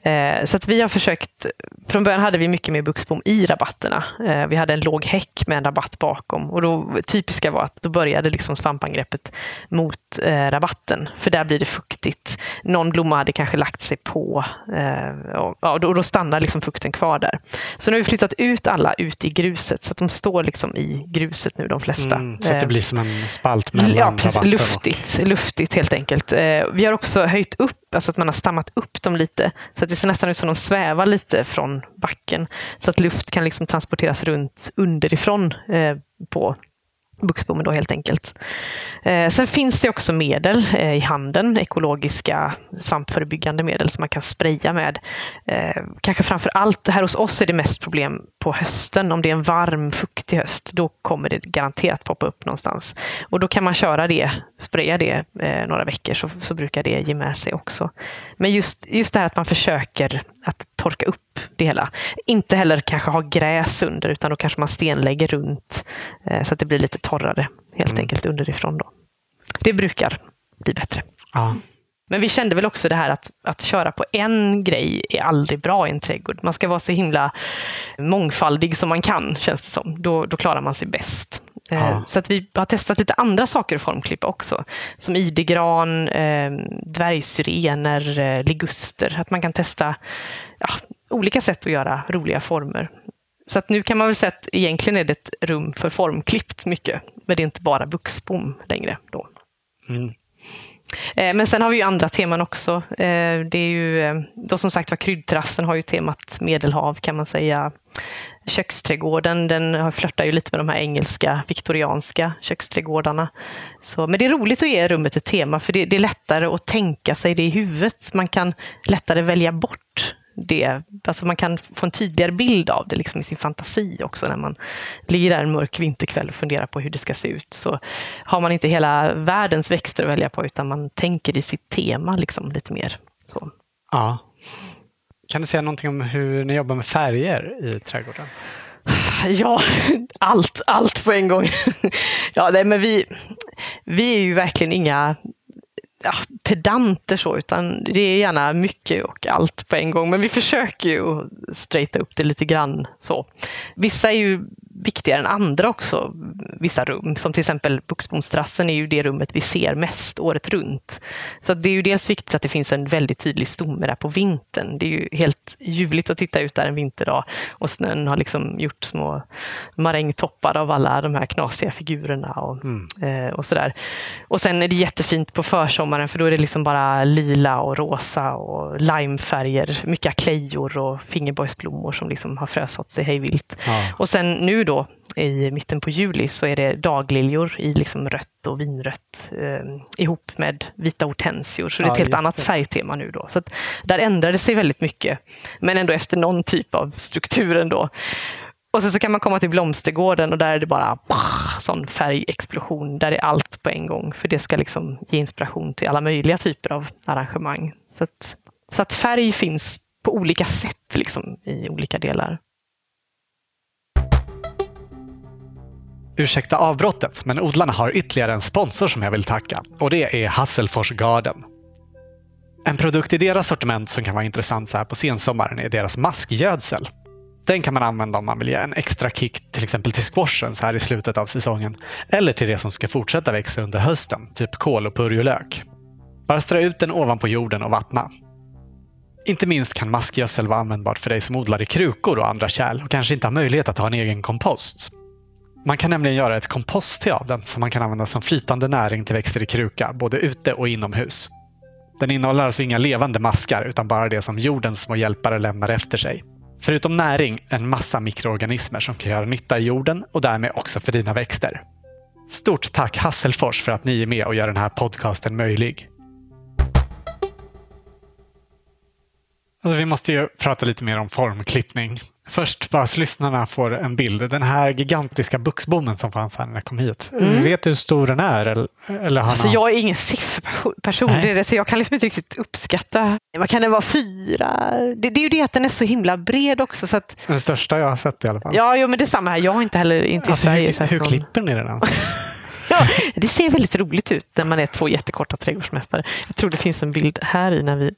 eh, så att vi har försökt, från början hade vi mycket mer buxbom i rabatterna. Eh, vi hade en låg häck med en rabatt bakom och då typiska var att då började liksom svampangreppet mot eh, rabatten, för där blir det fuktigt. Någon blomma hade kanske lagt sig på eh, och, och då, stannar liksom fukten kvar där. Så nu har vi flyttat ut alla ut i gruset så att de står liksom i gruset nu, de flesta. Mm, så att det eh, blir som en spalt mellan ja, precis, luftigt luftigt helt enkelt. Eh, vi har också höjt upp, alltså att man har stammat upp dem lite. Så att det ser nästan ut som att de svävar lite från backen. Så att luft kan liksom transporteras runt underifrån eh, på buxbommen då helt enkelt. Eh, sen finns det också medel eh, i handeln, ekologiska svampförebyggande medel som man kan spraya med. Eh, kanske framför allt, här hos oss är det mest problem på hösten. Om det är en varm, fuktig höst, då kommer det garanterat poppa upp någonstans. Och då kan man köra det, spraya det eh, några veckor så, så brukar det ge med sig också. Men just, just det här att man försöker att torka upp det hela. Inte heller kanske ha gräs under, utan då kanske man stenlägger runt eh, så att det blir lite torrare helt mm. enkelt underifrån. Då. Det brukar bli bättre. Ja. Men vi kände väl också det här att, att köra på en grej är aldrig bra i en trädgård. Man ska vara så himla mångfaldig som man kan, känns det som. Då, då klarar man sig bäst. Eh, ja. Så att vi har testat lite andra saker att formklippa också. Som idegran, eh, dvärgsyrener, eh, liguster. Att man kan testa ja, olika sätt att göra roliga former. Så att nu kan man väl säga att egentligen är det ett rum för formklippt mycket. Men det är inte bara buxbom längre. Då. Mm. Eh, men sen har vi ju andra teman också. Eh, det är ju, eh, då som sagt var kryddterrassen har ju temat Medelhav kan man säga. Köksträdgården den flörtar ju lite med de här engelska, viktorianska köksträdgårdarna. Så, men det är roligt att ge rummet ett tema för det, det, är lättare att tänka sig det i huvudet. Man kan lättare välja bort det. Alltså man kan få en tydligare bild av det liksom i sin fantasi också när man ligger där en mörk vinterkväll och funderar på hur det ska se ut. Så har man inte hela världens växter att välja på utan man tänker i sitt tema liksom lite mer. Så. Ja. Kan du säga någonting om hur ni jobbar med färger i trädgården? Ja, allt, allt på en gång. Ja, nej, men vi, vi är ju verkligen inga ja, pedanter så, utan det är gärna mycket och allt på en gång. Men vi försöker ju att straighta upp det lite grann. så. Vissa är ju viktigare än andra också, vissa rum. Som till exempel Buxbomsterrassen är ju det rummet vi ser mest året runt. Så det är ju dels viktigt att det finns en väldigt tydlig stomme där på vintern. Det är ju helt ljuvligt att titta ut där en vinterdag och snön har liksom gjort små marängtoppar av alla de här knasiga figurerna och, mm. eh, och sådär. Och sen är det jättefint på försommaren för då är det liksom bara lila och rosa och limefärger, mycket aklejor och fingerborgsblommor som liksom har frösått sig hejvilt. Ja. Och sen nu då i mitten på juli så är det dagliljor i liksom rött och vinrött eh, ihop med vita hortensior. Så det är ett helt annat färgtema nu då. Så där ändrade det sig väldigt mycket. Men ändå efter någon typ av struktur ändå. Och sen så kan man komma till blomstergården och där är det bara pah, sån färgexplosion. Där är allt på en gång. För det ska liksom ge inspiration till alla möjliga typer av arrangemang. Så att, så att färg finns på olika sätt liksom, i olika delar. Ursäkta avbrottet, men odlarna har ytterligare en sponsor som jag vill tacka och det är Hasselfors Garden. En produkt i deras sortiment som kan vara intressant så här på sensommaren är deras maskgödsel. Den kan man använda om man vill ge en extra kick till exempel till squashen så här i slutet av säsongen. Eller till det som ska fortsätta växa under hösten, typ kål och purjolök. Bara strö ut den ovanpå jorden och vattna. Inte minst kan maskgödsel vara användbart för dig som odlar i krukor och andra kärl och kanske inte har möjlighet att ha en egen kompost. Man kan nämligen göra ett kompostte av den som man kan använda som flytande näring till växter i kruka, både ute och inomhus. Den innehåller alltså inga levande maskar utan bara det som jordens små hjälpare lämnar efter sig. Förutom näring, en massa mikroorganismer som kan göra nytta i jorden och därmed också för dina växter. Stort tack Hasselfors för att ni är med och gör den här podcasten möjlig. Alltså, vi måste ju prata lite mer om formklippning. Först bara så lyssnarna får en bild. Den här gigantiska buxbommen som fanns här när jag kom hit. Mm. Vet du hur stor den är? Eller, eller alltså, jag är ingen sifferperson, det så jag kan liksom inte riktigt uppskatta. Vad kan det vara? Fyra? Det, det, är ju det att den är så himla bred också. Så att... Den största jag har sett i alla fall. Ja, jo, men det är samma här. Jag har inte heller inte alltså, i Sverige hur, sett Hur någon... klipper ni den? ja, det ser väldigt roligt ut när man är två jättekorta trädgårdsmästare. Jag tror det finns en bild här i när vi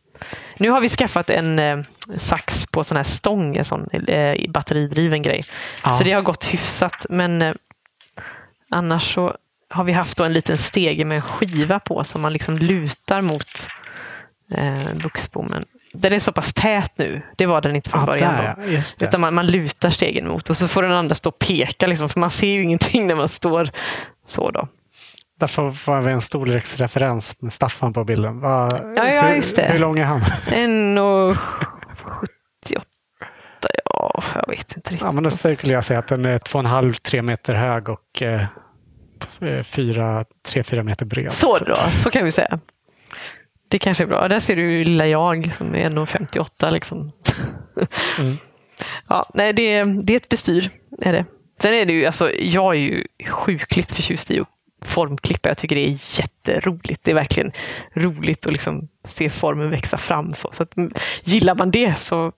nu har vi skaffat en eh, sax på sån här stång, en sån eh, batteridriven grej. Ja. Så det har gått hyfsat. Men eh, annars så har vi haft en liten stege med en skiva på som man liksom lutar mot eh, buxbommen. Den är så pass tät nu. Det var den inte från ja, början. Där, då. Utan man, man, lutar stegen mot och så får den andra stå och peka. Liksom, för man ser ju ingenting när man står så. då. Därför får vi en storleksreferens med Staffan på bilden. Va, ja, ja, just. Hur, hur lång är han? 1,78. Ja, jag vet inte riktigt. Ja, men då skulle jag säga att den är 2,5-3 meter hög och eh, 3-4 meter bred. Så då, så kan vi säga. Det kanske är bra. Där ser du lilla jag som är 1,58 liksom. Mm. Ja, nej, det, det är ett bestyr. Är det. Sen är det ju, alltså, jag är ju sjukligt förtjust i att formklippa. Jag tycker det är jätteroligt. Det är verkligen roligt att liksom se formen växa fram. Så, så att, mm, gillar man det så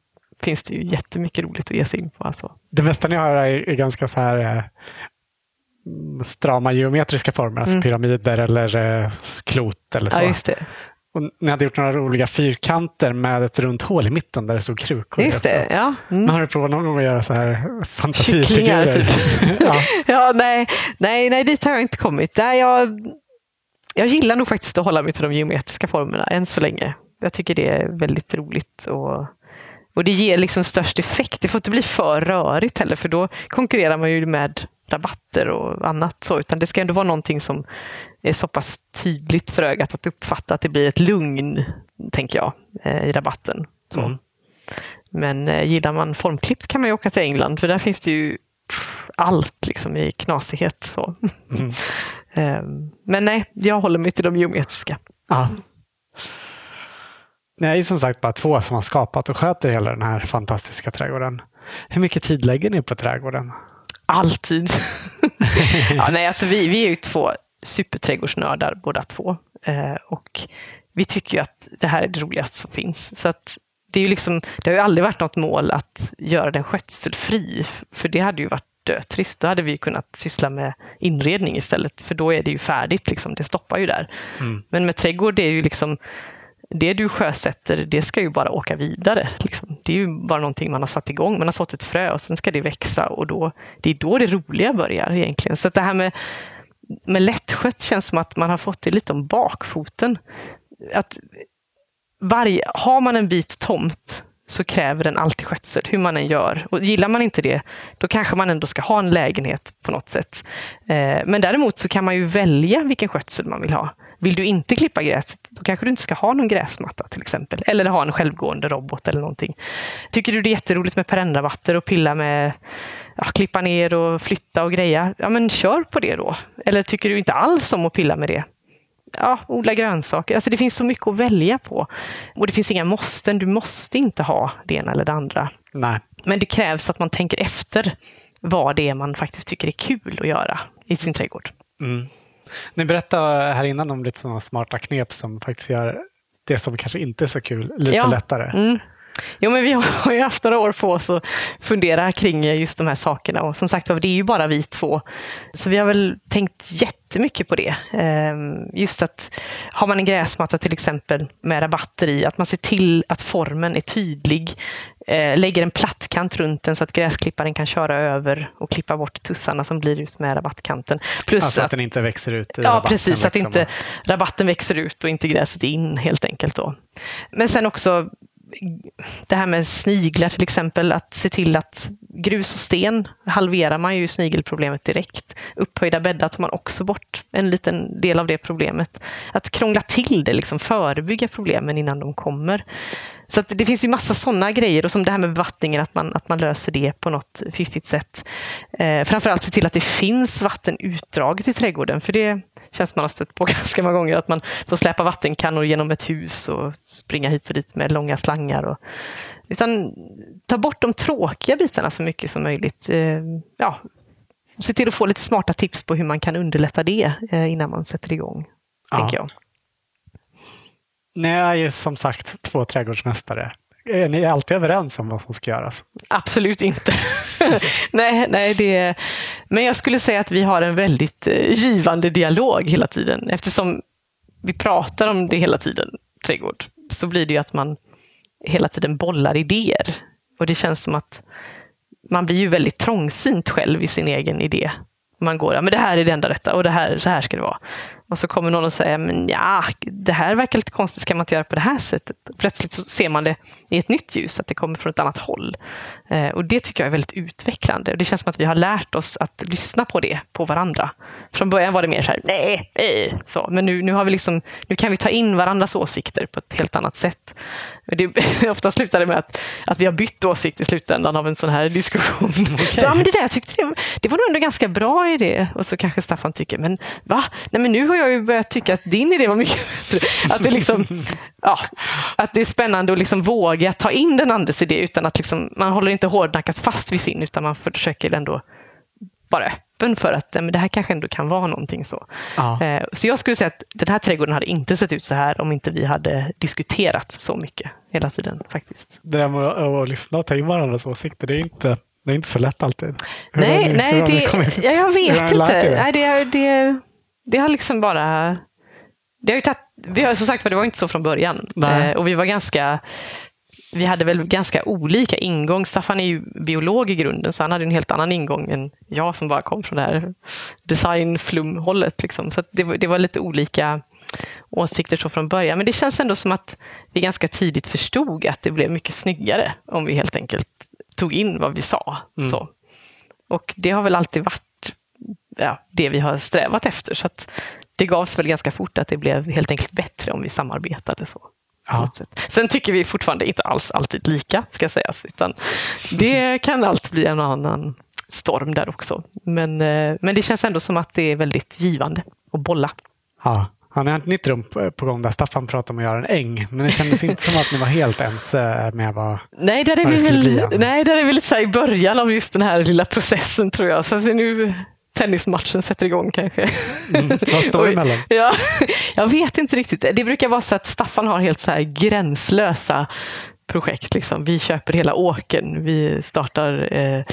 finns det ju jättemycket roligt att ge sig in på. Alltså. Det mesta ni har är, är ganska så här eh, strama geometriska former, alltså mm. pyramider eller eh, klot eller så. Ja. Och ni hade gjort några roliga fyrkanter med ett runt hål i mitten där det stod krukor. Just det, ja. Mm. Har du provat någon gång att göra så här fantasifigurer? Typ. ja. ja, nej, nej, nej, dit har jag inte kommit. Där jag, jag gillar nog faktiskt att hålla mig till de geometriska formerna än så länge. Jag tycker det är väldigt roligt. Och, och det ger liksom störst effekt. Det får inte bli för rörigt heller, för då konkurrerar man ju med rabatter och annat. Så, utan det ska ändå vara någonting som är så pass tydligt för ögat att uppfatta att det blir ett lugn, tänker jag, eh, i rabatten. Mm. Men eh, gillar man formklippt kan man ju åka till England, för där finns det ju allt liksom i knasighet. Så. Mm. Ehm, men nej, jag håller mig till de geometriska. Ja. Ni är som sagt bara två som har skapat och sköter hela den här fantastiska trädgården. Hur mycket tid lägger ni på trädgården? Alltid. ja, nej, alltså vi, vi är ju två superträdgårdsnördar båda två. Eh, och vi tycker ju att det här är det roligaste som finns. Så att det, är ju liksom, det har ju aldrig varit något mål att göra den skötselfri, för det hade ju varit dötrist. Då hade vi kunnat syssla med inredning istället, för då är det ju färdigt. Liksom. Det stoppar ju där. Mm. Men med trädgård, det är ju liksom det du sjösätter, det ska ju bara åka vidare. Liksom. Det är ju bara någonting man har satt igång. Man har sått ett frö och sen ska det växa och då, det är då det roliga börjar egentligen. Så det här med, med lättskött känns som att man har fått det lite om bakfoten. Att varje, har man en bit tomt så kräver den alltid skötsel, hur man än gör. Och gillar man inte det, då kanske man ändå ska ha en lägenhet på något sätt. Eh, men däremot så kan man ju välja vilken skötsel man vill ha. Vill du inte klippa gräset, då kanske du inte ska ha någon gräsmatta till exempel. Eller ha en självgående robot eller någonting. Tycker du det är jätteroligt med perennrabatter och pilla med ja, klippa ner och flytta och greja, ja men kör på det då. Eller tycker du inte alls om att pilla med det? Ja, odla grönsaker. Alltså det finns så mycket att välja på. Och det finns inga måsten. Du måste inte ha det ena eller det andra. Nej. Men det krävs att man tänker efter vad det är man faktiskt tycker är kul att göra i sin trädgård. Mm. Ni berättade här innan om lite sådana smarta knep som faktiskt gör det som kanske inte är så kul lite ja. lättare. Mm. Jo, men vi har ju haft några år på oss att fundera kring just de här sakerna. Och som sagt det är ju bara vi två. Så vi har väl tänkt jättemycket på det. Ehm, just att har man en gräsmatta till exempel med rabatter i, att man ser till att formen är tydlig. Eh, lägger en plattkant runt den så att gräsklipparen kan köra över och klippa bort tussarna som blir ut med rabattkanten. Plus alltså att, att den inte växer ut i Ja, precis. Så att inte rabatten växer ut och inte gräset in helt enkelt. Då. Men sen också det här med sniglar till exempel, att se till att grus och sten halverar man ju snigelproblemet direkt. Upphöjda bäddar tar man också bort en liten del av det problemet. Att krångla till det, liksom förebygga problemen innan de kommer. Så det finns ju massa sådana grejer och som det här med bevattningen, att man, att man löser det på något fiffigt sätt. Eh, framförallt se till att det finns vatten utdraget i trädgården, för det känns man har stött på ganska många gånger, att man får släpa vattenkannor genom ett hus och springa hit och dit med långa slangar. Och, utan ta bort de tråkiga bitarna så mycket som möjligt. Eh, ja, se till att få lite smarta tips på hur man kan underlätta det eh, innan man sätter igång. Ja. Tänker jag. Ju som sagt två trädgårdsmästare. Är ni alltid överens om vad som ska göras? Absolut inte. nej, nej det, men jag skulle säga att vi har en väldigt eh, givande dialog hela tiden. Eftersom vi pratar om det hela tiden, trädgård, så blir det ju att man hela tiden bollar idéer. Och det känns som att man blir ju väldigt trångsynt själv i sin egen idé. Man går, ja men det här är det enda rätta och det här, så här ska det vara. Och så kommer någon och säger, men ja, det här verkar lite konstigt, ska man inte göra på det här sättet? Plötsligt så ser man det i ett nytt ljus, att det kommer från ett annat håll. Eh, och det tycker jag är väldigt utvecklande. Och det känns som att vi har lärt oss att lyssna på det, på varandra. Från början var det mer så här, nej, nej. Så, men nu, nu, har vi liksom, nu kan vi ta in varandras åsikter på ett helt annat sätt. Det, ofta slutar det med att, att vi har bytt åsikt i slutändan av en sån här diskussion. Okay. Så, ja, men det där, jag tyckte det, det var nog ändå ganska bra idé. Och så kanske Staffan tycker, men va? Nej, men nu har jag ju börjat tycka att din idé var mycket bättre. Att det, liksom, ja, att det är spännande att liksom våga ta in den andres idé utan att liksom, man håller inte hårdnackat fast vid sin utan man försöker ändå vara öppen för att men det här kanske ändå kan vara någonting så. Ja. Eh, så jag skulle säga att den här trädgården hade inte sett ut så här om inte vi hade diskuterat så mycket hela tiden faktiskt. Det där med att lyssna och ta in varandras åsikter, det är inte det är inte så lätt alltid. Hur nej, ni, nej det, ja, jag vet inte. Nej, det, det, det har liksom bara... Det har ju tatt, vi har, som sagt det var inte så från början. Eh, och vi var ganska... Vi hade väl ganska olika ingång. Staffan är ju biolog i grunden, så han hade en helt annan ingång än jag som bara kom från det här designflumhållet. Liksom. Så det, det var lite olika åsikter så från början. Men det känns ändå som att vi ganska tidigt förstod att det blev mycket snyggare om vi helt enkelt tog in vad vi sa. Mm. Så. Och det har väl alltid varit ja, det vi har strävat efter. Så det gavs väl ganska fort att det blev helt enkelt bättre om vi samarbetade så. Ja. Sen tycker vi fortfarande inte alls alltid lika, ska sägas, utan det kan alltid bli en annan storm där också. Men, eh, men det känns ändå som att det är väldigt givande att bolla. Ja. Ja, ni har ett nytt rum på gång där Staffan pratade om att göra en äng, men det kändes inte som att ni var helt ense med vad, nej, där är vad det skulle väl, bli. Nej, där är vi lite i början av just den här lilla processen tror jag. Så nu tennismatchen sätter igång kanske. Mm, vad står emellan? Ja, jag vet inte riktigt. Det brukar vara så att Staffan har helt så gränslösa projekt. Liksom. Vi köper hela åken, vi startar, eh,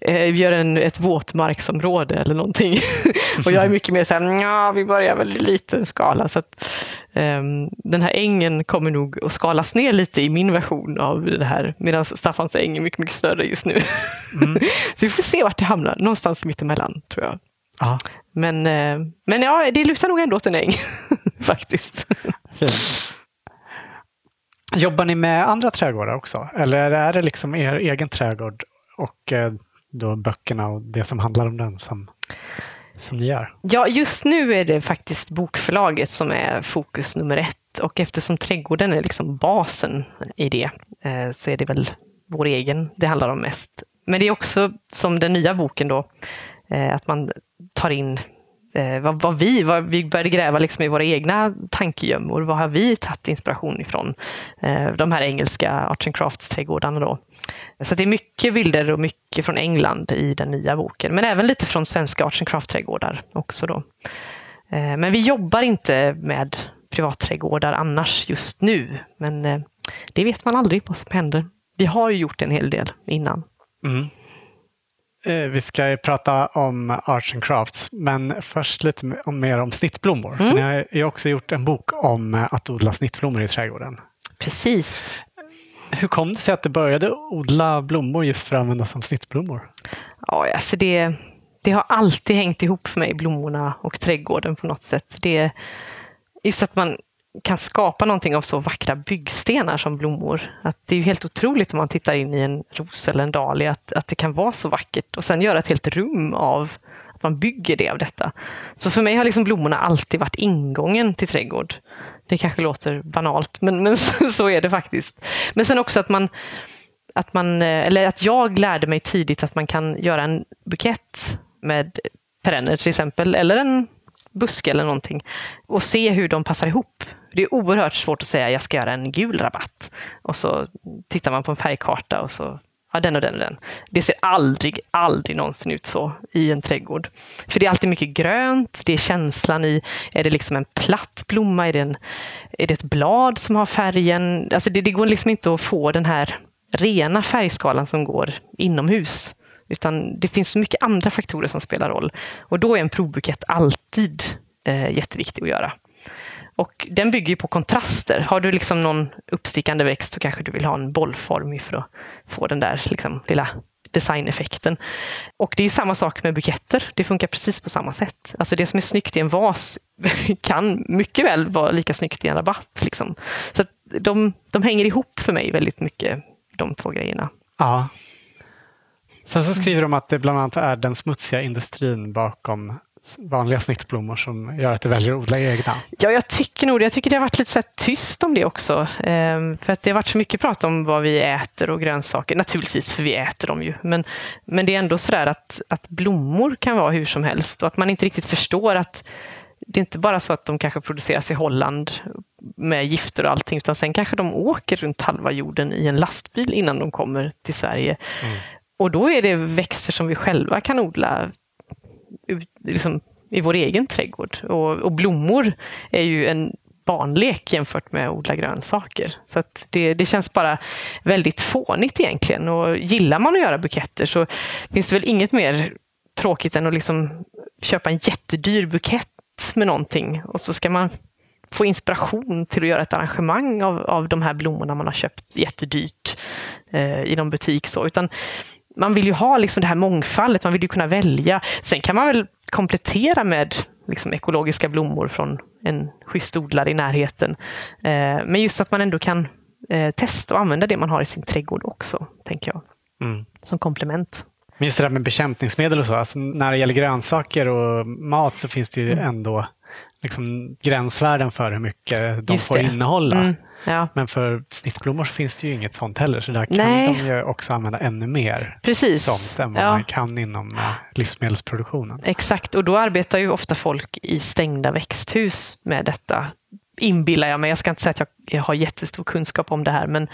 eh, vi gör en, ett våtmarksområde eller någonting. och jag är mycket mer så här, ja, vi börjar väl i liten skala. Så att, ehm, den här ängen kommer nog att skalas ner lite i min version av det här, medan Staffans äng är mycket, mycket större just nu. så vi får se vart det hamnar, någonstans mittemellan tror jag. Ja, Men, eh, men ja, det lutar nog ändå åt en äng, faktiskt. fint. Jobbar ni med andra trädgårdar också? Eller är det liksom er egen trädgård och eh, då böckerna och det som handlar om den som, som ni gör? Ja, just nu är det faktiskt bokförlaget som är fokus nummer ett. Och eftersom trädgården är liksom basen i det, eh, så är det väl vår egen det handlar om mest. Men det är också som den nya boken då, eh, att man tar in eh, vad, vad vi, vad vi började gräva liksom i våra egna tankegömmor. Vad har vi tagit inspiration ifrån? Eh, de här engelska Arts and Crafts-trädgårdarna då. Så det är mycket bilder och mycket från England i den nya boken, men även lite från svenska Arts and Crafts-trädgårdar. också. Då. Eh, Men vi jobbar inte med privatträdgårdar annars just nu, men eh, det vet man aldrig vad som händer. Vi har ju gjort en hel del innan. Mm. Eh, Vi ska ju prata om Arts and Crafts, men först lite mer om snittblommor. Så Mm. ni har ju också gjort en bok om eh, att odla snittblommor i trädgården. Precis. Hur kom det sig att du började odla blommor just för att använda som snittblommor? Ja, alltså det, det har alltid hängt ihop för mig, blommorna och trädgården på något sätt. Det är just att man kan skapa någonting av så vackra byggstenar som blommor. Att det är ju helt otroligt om man tittar in i en ros eller en dahlia, att, att det kan vara så vackert. Och sen göra ett helt rum av att man bygger det av detta. Så för mig har liksom blommorna alltid varit ingången till trädgård. Det kanske låter banalt, men, men så, så är det faktiskt. Men sen också att man att, man, eh, eller att jag lärde mig tidigt att man kan göra en bukett med perenner till exempel, eller en buske eller någonting och se hur de passar ihop. Det är oerhört svårt att säga jag ska göra en gul rabatt och så tittar man på en färgkarta och så ja, den och den och den. Det ser aldrig, aldrig någonsin ut så i en trädgård. För det är alltid mycket grönt, det är känslan i, är det liksom en platt blomma, är det, en, är det ett blad som har färgen? Alltså det, det går liksom inte att få den här rena färgskalan som går inomhus. Utan det finns så mycket andra faktorer som spelar roll. Och då är en provbukett alltid eh, jätteviktig att göra. Och den bygger ju på kontraster. Har du liksom någon uppstickande växt så kanske du vill ha en bollform för att få den där liksom lilla designeffekten. Och det är samma sak med buketter. Det funkar precis på samma sätt. Alltså det som är snyggt i en vas kan mycket väl vara lika snyggt i en rabatt. Liksom. Så att de, de hänger ihop för mig väldigt mycket, de två grejerna. Ja. Sen så skriver de att det bland annat är den smutsiga industrin bakom vanliga snittblommor som gör att du väljer att odla egna. Ja, jag tycker nog det. Jag tycker det har varit lite så tyst om det också. Ehm, för att det har varit så mycket prat om vad vi äter och grönsaker. Naturligtvis, för vi äter dem ju. Men, men det är ändå så där att, att blommor kan vara hur som helst och att man inte riktigt förstår att det är inte bara så att de kanske produceras i Holland med gifter och allting, utan sen kanske de åker runt halva jorden i en lastbil innan de kommer till Sverige. Och då är det växter som vi själva kan odla ut- liksom, i vår egen trädgård. Och, och blommor är ju en barnlek jämfört med att odla grönsaker. Så att det, det känns bara väldigt fånigt egentligen. Och gillar man att göra buketter så finns det väl inget mer tråkigt än att liksom köpa en jättedyr bukett med någonting och så ska man få inspiration till att göra ett arrangemang av, av de här blommorna man har köpt jättedyrt eh, i någon butik. Så. Utan man vill ju ha liksom det här mångfaldet, man vill ju kunna välja. Sen kan man väl komplettera med liksom ekologiska blommor från en schysst odlare i närheten. Eh, men just att man ändå kan eh, testa och använda det man har i sin trädgård också, tänker jag, Mm. som komplement. Men just det där med bekämpningsmedel och så, alltså när det gäller grönsaker och mat så finns det ju ändå liksom gränsvärden för hur mycket de Mm. Får innehålla. Mm. Ja. Men för snittblommor så finns det ju inget sånt heller, så där kan Nej. de ju också använda ännu mer Precis. sånt än vad Ja. man kan inom eh, livsmedelsproduktionen. Exakt, och då arbetar ju ofta folk i stängda växthus med detta. Inbillar jag mig. Jag ska inte säga att jag, har jättestor kunskap om det här, men,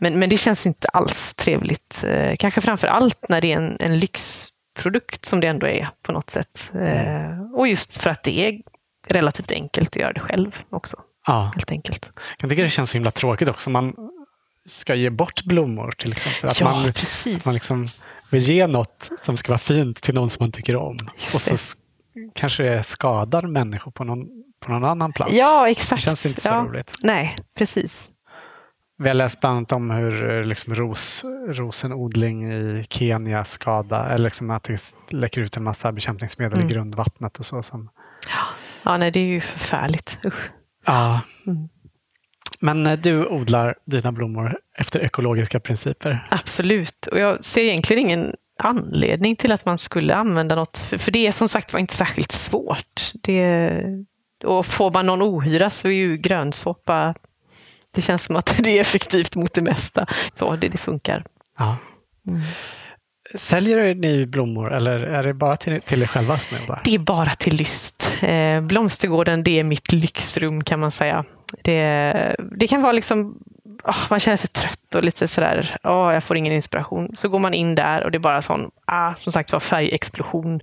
men, men det känns inte alls trevligt. Eh, kanske framför allt när det är en, en lyxprodukt som det ändå är på något sätt. Eh, och just för att det är relativt enkelt att göra det själv också, Ja. helt enkelt. Jag tycker det känns så himla tråkigt också. Man ska ge bort blommor till exempel. Att ja, man, precis. man liksom vill ge något som ska vara fint till någon som man tycker om. Just och så det. kanske det skadar människor på någon, på någon annan plats. Ja, exakt. Det känns inte så Ja. roligt. Nej, precis. Vi har läst bland annat om hur eh, liksom, ros, rosenodling i Kenya skadar, eller liksom att det läcker ut en massa bekämpningsmedel Mm. i grundvattnet och så. Som, Ja, nej, det är ju förfärligt. Usch. Ja. Mm. Men eh, du odlar dina blommor efter ekologiska principer. Absolut. Och jag ser egentligen ingen anledning till att man skulle använda något. För, för det är som sagt var inte särskilt svårt. Det, och får man någon ohyra så är ju grönsåpa det känns som att det är effektivt mot det mesta. Så det, det funkar. Ja. Mm. Säljer ni blommor eller är det bara till, till er själva som ni? Det är bara till lyst. Eh, blomstergården, det är mitt lyxrum kan man säga. Det, det kan vara liksom, Oh, man känner sig trött och lite sådär, oh, jag får ingen inspiration. Så går man in där och det är bara sån, ah, som sagt var, färgexplosion.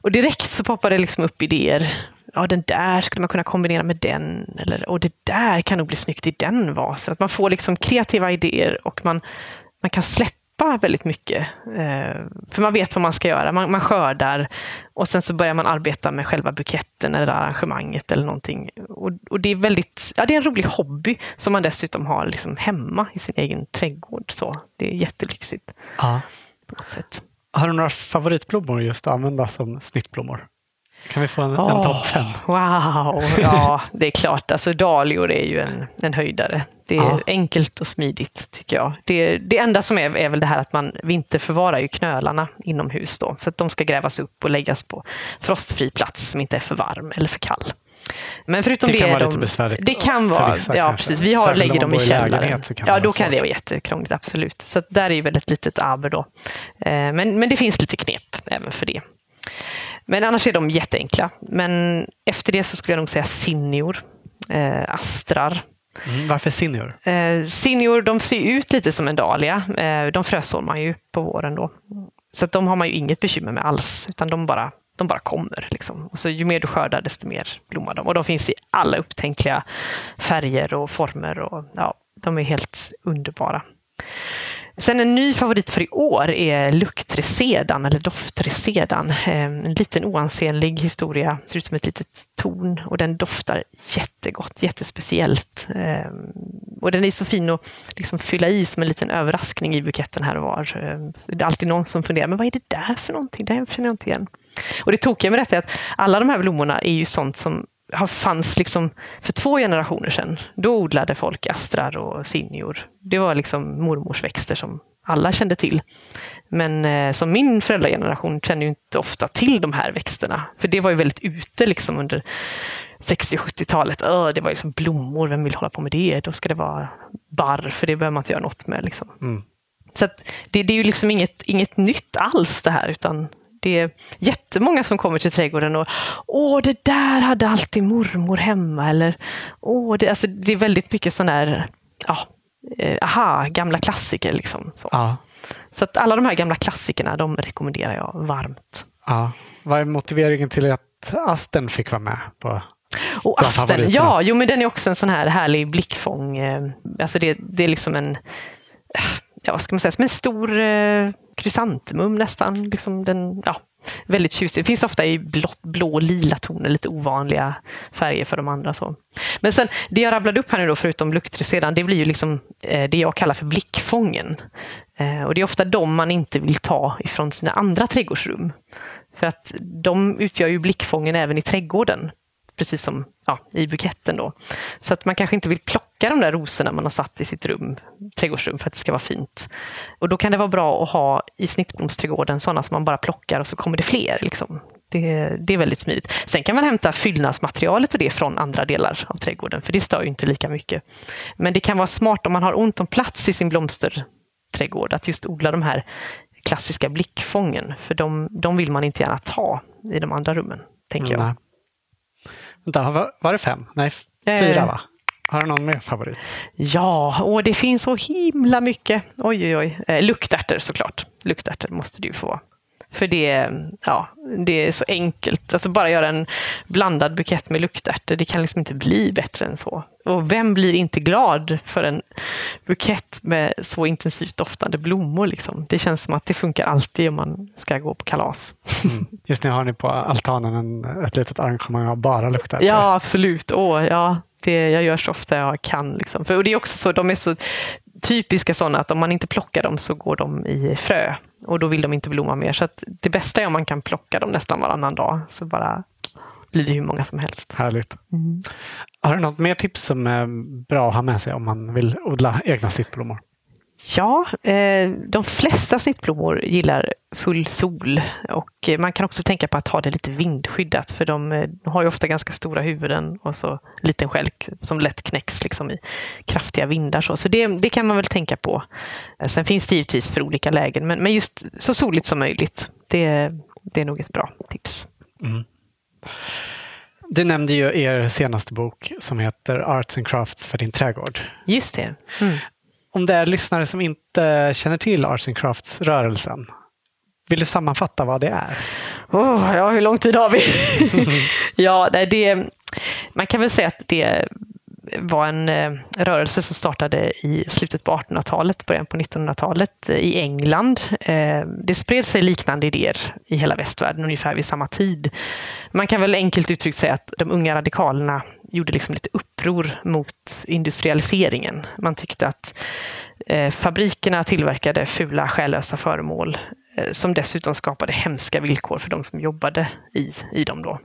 Och direkt så poppar det liksom upp idéer. Ja, den där skulle man kunna kombinera med den. Eller, och det där kan nog bli snyggt i den vasen. Att man får liksom kreativa idéer och man, man kan släppa väldigt mycket. Eh, för man vet vad man ska göra. Man, man skördar och sen så börjar man arbeta med själva buketten eller arrangemanget eller någonting. Och, och det är väldigt, ja det är en rolig hobby som man dessutom har liksom hemma i sin egen trädgård. Så det är jättelyxigt Ja. på något sätt. Har du några favoritblommor just att använda som snittblommor? Kan vi få en, en Åh, topp fem? Wow, ja det är klart. Alltså dahlior är ju en, en höjdare. Det är Ja. enkelt och smidigt tycker jag. Det, det enda som är, är väl det här att man vinterförvarar ju knölarna inomhus då. Så att de ska grävas upp och läggas på frostfri plats som inte är för varm eller för kall. Men förutom Det det, kan är vara de, lite besvärligt Det kan vara, vissa ja kanske. precis. Vi har, lägger dem i källaren. det ja, då kan det vara jättekrångligt, absolut. Så att där är ju väldigt litet aber då. Eh, Men, men det finns lite knep även för det. Men annars är de jätteenkla. Men efter det så skulle jag nog säga senior, eh, astrar. Mm, varför senior? Eh, senior, de ser ut lite som en dahlia. Eh, de frösår man ju på våren då. Så att de har man ju inget bekymmer med alls, utan de bara, de bara kommer. Liksom. Och så ju mer du skördar, desto mer blommar de. Och de finns i alla upptänkliga färger och former. Och, ja, de är helt underbara. Sen en ny favorit för i år är luktresedan eller doftresedan. Ehm, en liten oansenlig historia, ser ut som ett litet torn och den doftar jättegott, jättespeciellt. Ehm, och den är så fin att liksom fylla i som en liten överraskning i buketten här och var. Ehm, så Det är alltid någon som funderar, men vad är det där för någonting? Det känner jag inte igen. Och det tokiga med detta är att alla de här blommorna är ju sånt som har fanns liksom för två generationer sedan. Då odlade folk astrar och sinjor. Det var liksom mormors växter som alla kände till. Men eh, som min föräldrageneration känner ju inte ofta till de här växterna. För det var ju väldigt ute liksom under 60-70-talet. Öh, det var liksom blommor, vem vill hålla på med det? Då ska det vara barr, för det behöver man inte göra något med. Liksom. Mm. Så det, det är ju liksom inget, inget nytt alls det här, utan det är jättemånga som kommer till trädgården och åh, det där hade alltid mormor hemma. Eller åh, det, alltså, det är väldigt mycket sån där, ja, eh, aha, gamla klassiker. Liksom, så. Ja. så att alla de här gamla klassikerna, de rekommenderar jag varmt. ja. Vad är motiveringen till att astern fick vara med? På? Och asten, ja, jo, men den är också en sån här härlig blickfång. eh, Alltså det, det är liksom en, ja, vad ska man säga, som en stor eh, krysantemum nästan. Liksom den, ja, väldigt tjusig. Det finns ofta i blått, blå och lila toner, lite ovanliga färger för de andra. Så. Men sen, det jag rabblade upp här nu då, förutom luktresedan, det blir ju liksom eh, det jag kallar för blickfången. Eh, och det är ofta de man inte vill ta ifrån sina andra trädgårdsrum. För att de utgör ju blickfången även i trädgården precis som ja, i buketten. Då. Så att man kanske inte vill plocka de där rosorna man har satt i sitt rum, trädgårdsrum för att det ska vara fint. Och då kan det vara bra att ha i snittblomsträdgården sådana som man bara plockar och så kommer det fler. Liksom. Det, det, är väldigt smidigt. Sen kan man hämta fyllnadsmaterialet och det från andra delar av trädgården, för det stör ju inte lika mycket. Men det kan vara smart om man har ont om plats i sin blomsterträdgård, att just odla de här klassiska blickfången, för de, de vill man inte gärna ta i de andra rummen, tänker jag. Nej. Vänta, var det fem? Nej, fyra eh, va? Har du någon mer favorit? Ja, och det finns så himla mycket. Oj, oj, oj. Eh, luktärtor såklart. Luktärtor måste det ju få vara. För det, ja, det är så enkelt. Alltså bara göra en blandad bukett med luktärtor, det kan liksom inte bli bättre än så. Och vem blir inte glad för en bukett med så intensivt doftande blommor? Liksom? Det känns som att det funkar alltid om man ska gå på kalas. Mm. Just nu har ni på altanen en, ett litet arrangemang av bara luktärtor. Ja, absolut. Åh, ja, det, jag gör så ofta jag kan. Liksom. För, och det är också så, de är så typiska sådana att om man inte plockar dem så går de i frö och då vill de inte blomma mer. Så det bästa är om man kan plocka dem nästan varannan dag så bara blir det hur många som helst. Härligt. Mm. Har du något mer tips som är bra att ha med sig om man vill odla egna sittblommor? Ja, eh, de flesta snittblommor gillar full sol och man kan också tänka på att ha det lite vindskyddat för de eh, har ju ofta ganska stora huvuden och så liten skälk som lätt knäcks liksom i kraftiga vindar. Så, så det, det kan man väl tänka på. Eh, sen finns det givetvis för olika lägen men, men just så soligt som möjligt. Det, det är nog ett bra tips. Mm. Du nämnde ju er senaste bok som heter Arts and Crafts för din trädgård. Just det. Mm om det är lyssnare som inte känner till Arts and Crafts-rörelsen, vill du sammanfatta vad det är? Oh, ja, hur lång tid har vi? ja, det, man kan väl säga att det var en eh, rörelse som startade i slutet på 1800-talet, början på 1900-talet eh, i England. Eh, det spred sig liknande idéer i hela västvärlden ungefär vid samma tid. Man kan väl enkelt uttryckt säga att de unga radikalerna gjorde liksom lite uppror mot industrialiseringen. Man tyckte att eh, fabrikerna tillverkade fula, själlösa föremål eh, som dessutom skapade hemska villkor för de som jobbade i, i dem. Då.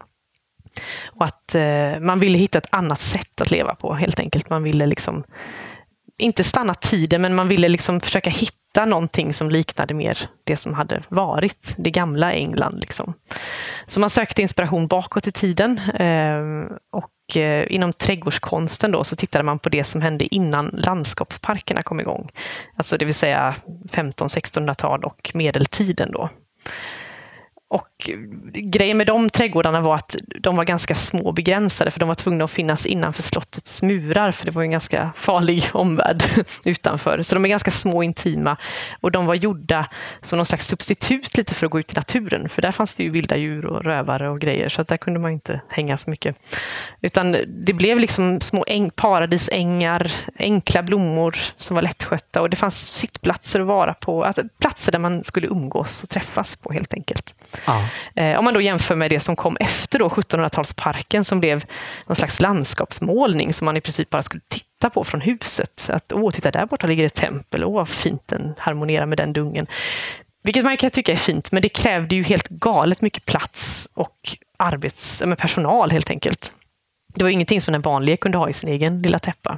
Och att eh, man ville hitta ett annat sätt att leva på helt enkelt. Man ville liksom inte stanna tiden, men man ville liksom försöka hitta någonting som liknade mer det som hade varit, det gamla England. Liksom. Så man sökte inspiration bakåt i tiden. Eh, och eh, inom trädgårdskonsten då, så tittade man på det som hände innan landskapsparkerna kom igång. Alltså det vill säga 1500-1600-tal och medeltiden. Då. Och grejen med de trädgårdarna var att de var ganska små och begränsade för de var tvungna att finnas innanför slottets murar för det var en ganska farlig omvärld utanför. Så de är ganska små och intima och de var gjorda som någon slags substitut lite för att gå ut i naturen för där fanns det ju vilda djur och rövare och grejer så att där kunde man inte hänga så mycket. Utan det blev liksom små äng, paradisängar, enkla blommor som var lättskötta och det fanns sittplatser att vara på, alltså platser där man skulle umgås och träffas på helt enkelt. Ja. Eh, om man då jämför med det som kom efter 1700-talsparken som blev någon slags landskapsmålning som man i princip bara skulle titta på från huset. Att åh, titta där borta ligger ett tempel, åh vad fint den harmonerar med den dungen. Vilket man kan tycka är fint, men det krävde ju helt galet mycket plats och arbets, med personal helt enkelt. Det var ingenting som den vanliga kunde ha i sin egen lilla täppa.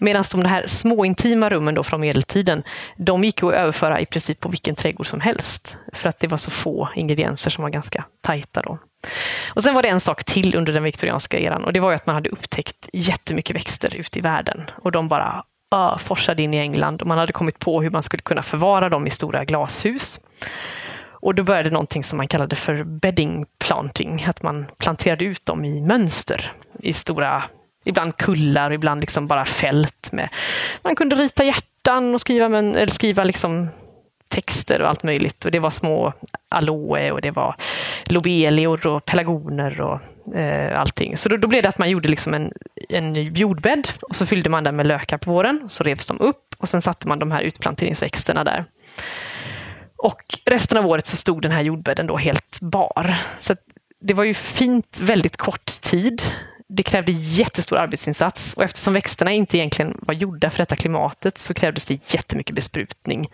Medan de här små intima rummen då från medeltiden, de gick att överföra i princip på vilken trädgård som helst. För att det var så få ingredienser som var ganska tajta då. Och sen var det en sak till under den viktorianska eran och det var att man hade upptäckt jättemycket växter ute i världen. Och de bara uh, forsade in i England och man hade kommit på hur man skulle kunna förvara dem i stora glashus. Och då började någonting som man kallade för bedding planting, att man planterade ut dem i mönster i stora ibland kullar, ibland liksom bara fält. Med. Man kunde rita hjärtan och skriva, men, eller skriva liksom texter och allt möjligt. Och det var små aloe och det var lobelior och pelargoner och eh, allting. Så då, då, blev det att man gjorde liksom en, en jordbädd och så fyllde man den med lökar på våren. Så revs de upp och sen satte man de här utplanteringsväxterna där. Och resten av året så stod den här jordbädden då helt bar. Så det var ju fint väldigt kort tid det krävde jättestor arbetsinsats och eftersom växterna inte egentligen var gjorda för detta klimatet så krävdes det jättemycket besprutning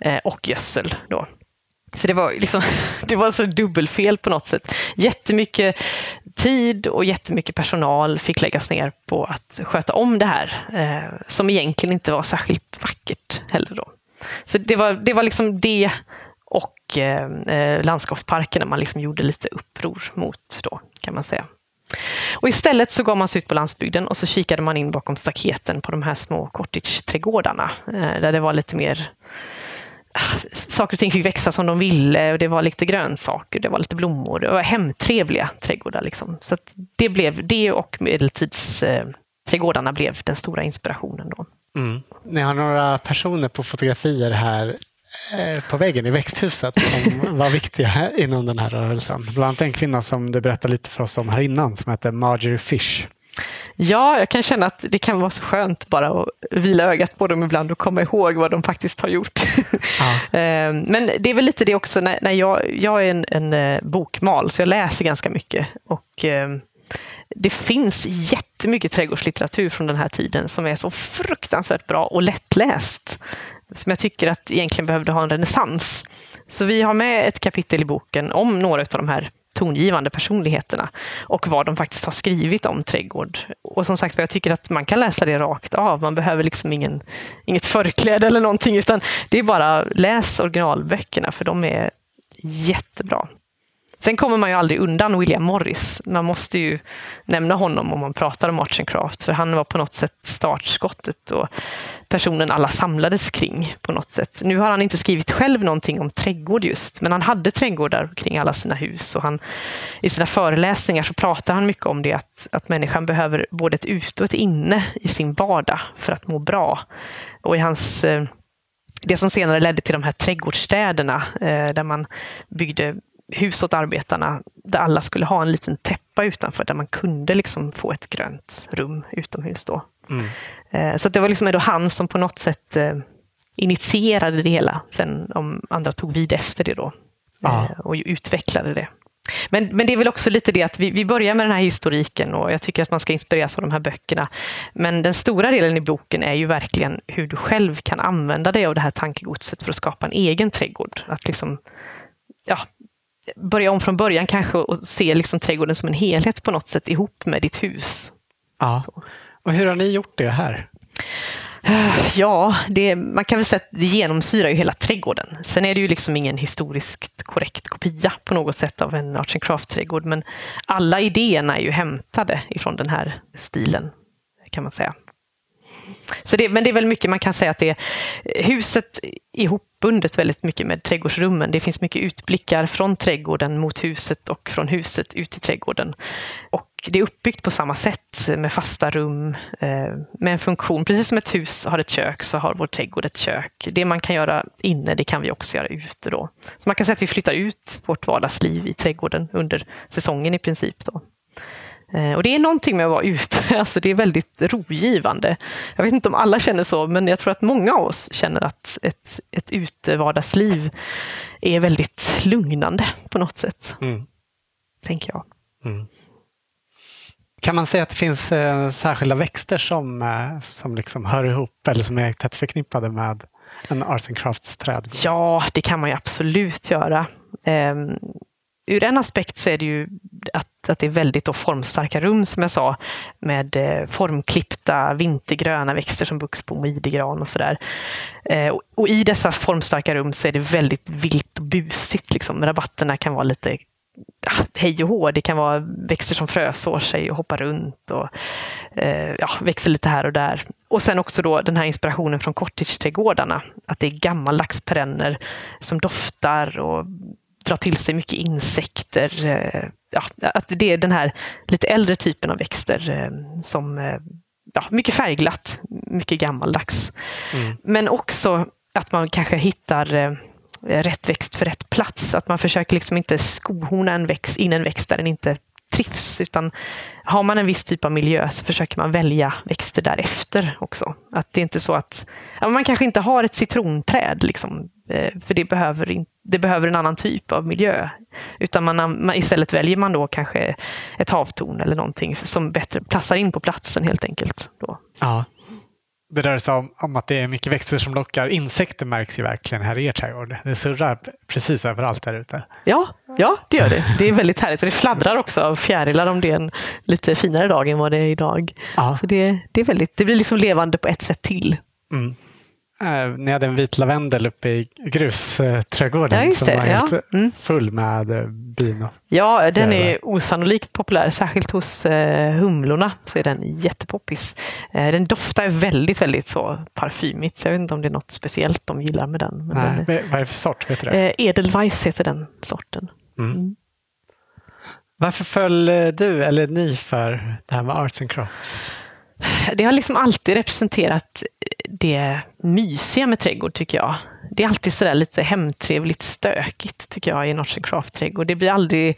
eh, och gödsel. Då. Så det var, liksom, det var alltså så dubbelfel på något sätt. Jättemycket tid och jättemycket personal fick läggas ner på att sköta om det här, eh, som egentligen inte var särskilt vackert heller. Då. Så det var, det var liksom det och och eh, landskapsparkerna man liksom gjorde lite uppror mot då, kan man säga. Och istället så gav man sig ut på landsbygden och så kikade man in bakom staketen på de här små cottage-trädgårdarna eh, där det var lite mer ah, Saker och ting fick växa som de ville och det var lite grönsaker, det var lite blommor. Det var hemtrevliga trädgårdar. Liksom. Så det, blev, det och medeltidsträdgårdarna eh, blev den stora inspirationen. Då. Mm. Ni har några personer på fotografier här på väggen i växthuset som var viktiga inom den här rörelsen. Bland annat en kvinna som du berättade lite för oss om här innan som heter Marjorie Fish. Ja, jag kan känna att det kan vara så skönt bara att vila ögat på dem ibland och komma ihåg vad de faktiskt har gjort. Ja. Eh, men det är väl lite det också när, jag, jag är en, en eh, bokmal, så jag läser ganska mycket. Och det finns jättemycket trädgårdslitteratur från den här tiden som är så fruktansvärt bra och lättläst som jag tycker att egentligen behövde ha en renässans. Så vi har med ett kapitel i boken om några av de här tongivande personligheterna och vad de faktiskt har skrivit om trädgård. Och som sagt, jag tycker att man kan läsa det rakt av. Man behöver liksom ingen, inget förkläde eller någonting, utan det är bara läs originalböckerna, för de är jättebra. Sen kommer man ju aldrig undan William Morris. Man måste ju nämna honom om man pratar om Arts and Craft, för han var på något sätt startskottet och personen alla samlades kring på något sätt. Nu har han inte skrivit själv någonting om trädgård just, men han hade trädgårdar kring alla sina hus och han, i sina föreläsningar så pratar han mycket om det att, att människan behöver både ett ute och ett inne i sin vardag för att må bra. Och i hans eh, det som senare ledde till de här trädgårdsstäderna eh, där man byggde hus åt arbetarna där alla skulle ha en liten täppa utanför där man kunde liksom få ett grönt rum utomhus. Då. Mm. Eh, så det var liksom ändå han som på något sätt eh, initierade det hela. Sen om andra tog vid efter det då ah. och utvecklade det. Men, men det är väl också lite det att vi, vi börjar med den här historiken och jag tycker att man ska inspireras av de här böckerna. Men den stora delen i boken är ju verkligen hur du själv kan använda dig av det här tankegodset för att skapa en egen trädgård. Att liksom, ja, börja om från början kanske och se liksom trädgården som en helhet på något sätt ihop med ditt hus. Ja. Så. Och hur har ni gjort det här? Ja, det, man kan väl säga att det genomsyrar ju hela trädgården. Sen är det ju liksom ingen historiskt korrekt kopia på något sätt av en Arts and Craft-trädgård, men alla idéerna är ju hämtade ifrån den här stilen, kan man säga. Så det, men det är väl mycket man kan säga att det är huset ihopbundet väldigt mycket med trädgårdsrummen. Det finns mycket utblickar från trädgården mot huset och från huset ut i trädgården. Och det är uppbyggt på samma sätt med fasta rum eh, med en funktion. Precis som ett hus har ett kök så har vår trädgård ett kök. Det man kan göra inne, det kan vi också göra ute. Då. Så man kan säga att vi flyttar ut vårt vardagsliv i trädgården under säsongen i princip. Då. Eh, och det är någonting med att vara ute, alltså det är väldigt rogivande. Jag vet inte om alla känner så, men jag tror att många av oss känner att ett, ett utevardagsliv är väldigt lugnande på något sätt. Mm. Tänker jag. Mm. Kan man säga att det finns eh, särskilda växter som, eh, som liksom hör ihop eller som är tätt förknippade med en Arts and Crafts träd? Ja, det kan man ju absolut göra. Um, ur en aspekt så är det ju att, att det är väldigt då formstarka rum som jag sa med eh, formklippta vintergröna växter som buxbom och idegran och sådär. Eh, och, och, i dessa formstarka rum så är det väldigt vilt och busigt. Liksom. Rabatterna kan vara lite ja, hej och hå. Det kan vara växter som frösår sig och hoppar runt och eh, ja, växer lite här och där. Och sen också då den här inspirationen från cottageträdgårdarna. Att det är gammaldags perenner som doftar och drar till sig mycket insekter. Eh, ja, att det är den här lite äldre typen av växter eh, som eh, ja, mycket färgglatt, mycket gammaldags. Mm. Men också att man kanske hittar rätt växt för rätt plats. Att man försöker liksom inte skohorna en växt, in en växt där den inte trivs. Utan har man en viss typ av miljö så försöker man välja växter därefter också. Att det är inte så att man kanske inte har ett citronträd, liksom, för det behöver, det behöver en annan typ av miljö. Utan man, man, istället väljer man då kanske ett havtorn eller någonting som bättre passar in på platsen helt enkelt. Då. Ja det sig om, om, att det är mycket växter som lockar. Insekter märks ju verkligen här i er trädgård. Det surrar precis överallt där ute. Ja, ja, det gör det. Det är väldigt härligt. Och det fladdrar också av fjärilar om det är en lite finare dag än vad det är idag. Ja. Så det, det, är väldigt, det blir liksom levande på ett sätt till. Mm. Eh, ni hade en vit lavendel uppe i grusträdgården Ja, som var ja. helt Mm. full med eh, bin. Ja, den är osannolikt populär, särskilt hos eh, humlorna så är den jättepoppis. Den doftar väldigt, väldigt så parfymigt, så jag vet inte om det är något speciellt de gillar med den. Men Nej, den är, vad är det för sort? Vet du det? Edelweiss heter den sorten. Varför föll du eller ni för det här med arts and crafts? Det har liksom alltid representerat det mysiga med trädgård, tycker jag. Det är alltid sådär lite hemtrevligt stökigt, tycker jag, i en arts and craft-trädgård. Det blir aldrig eh,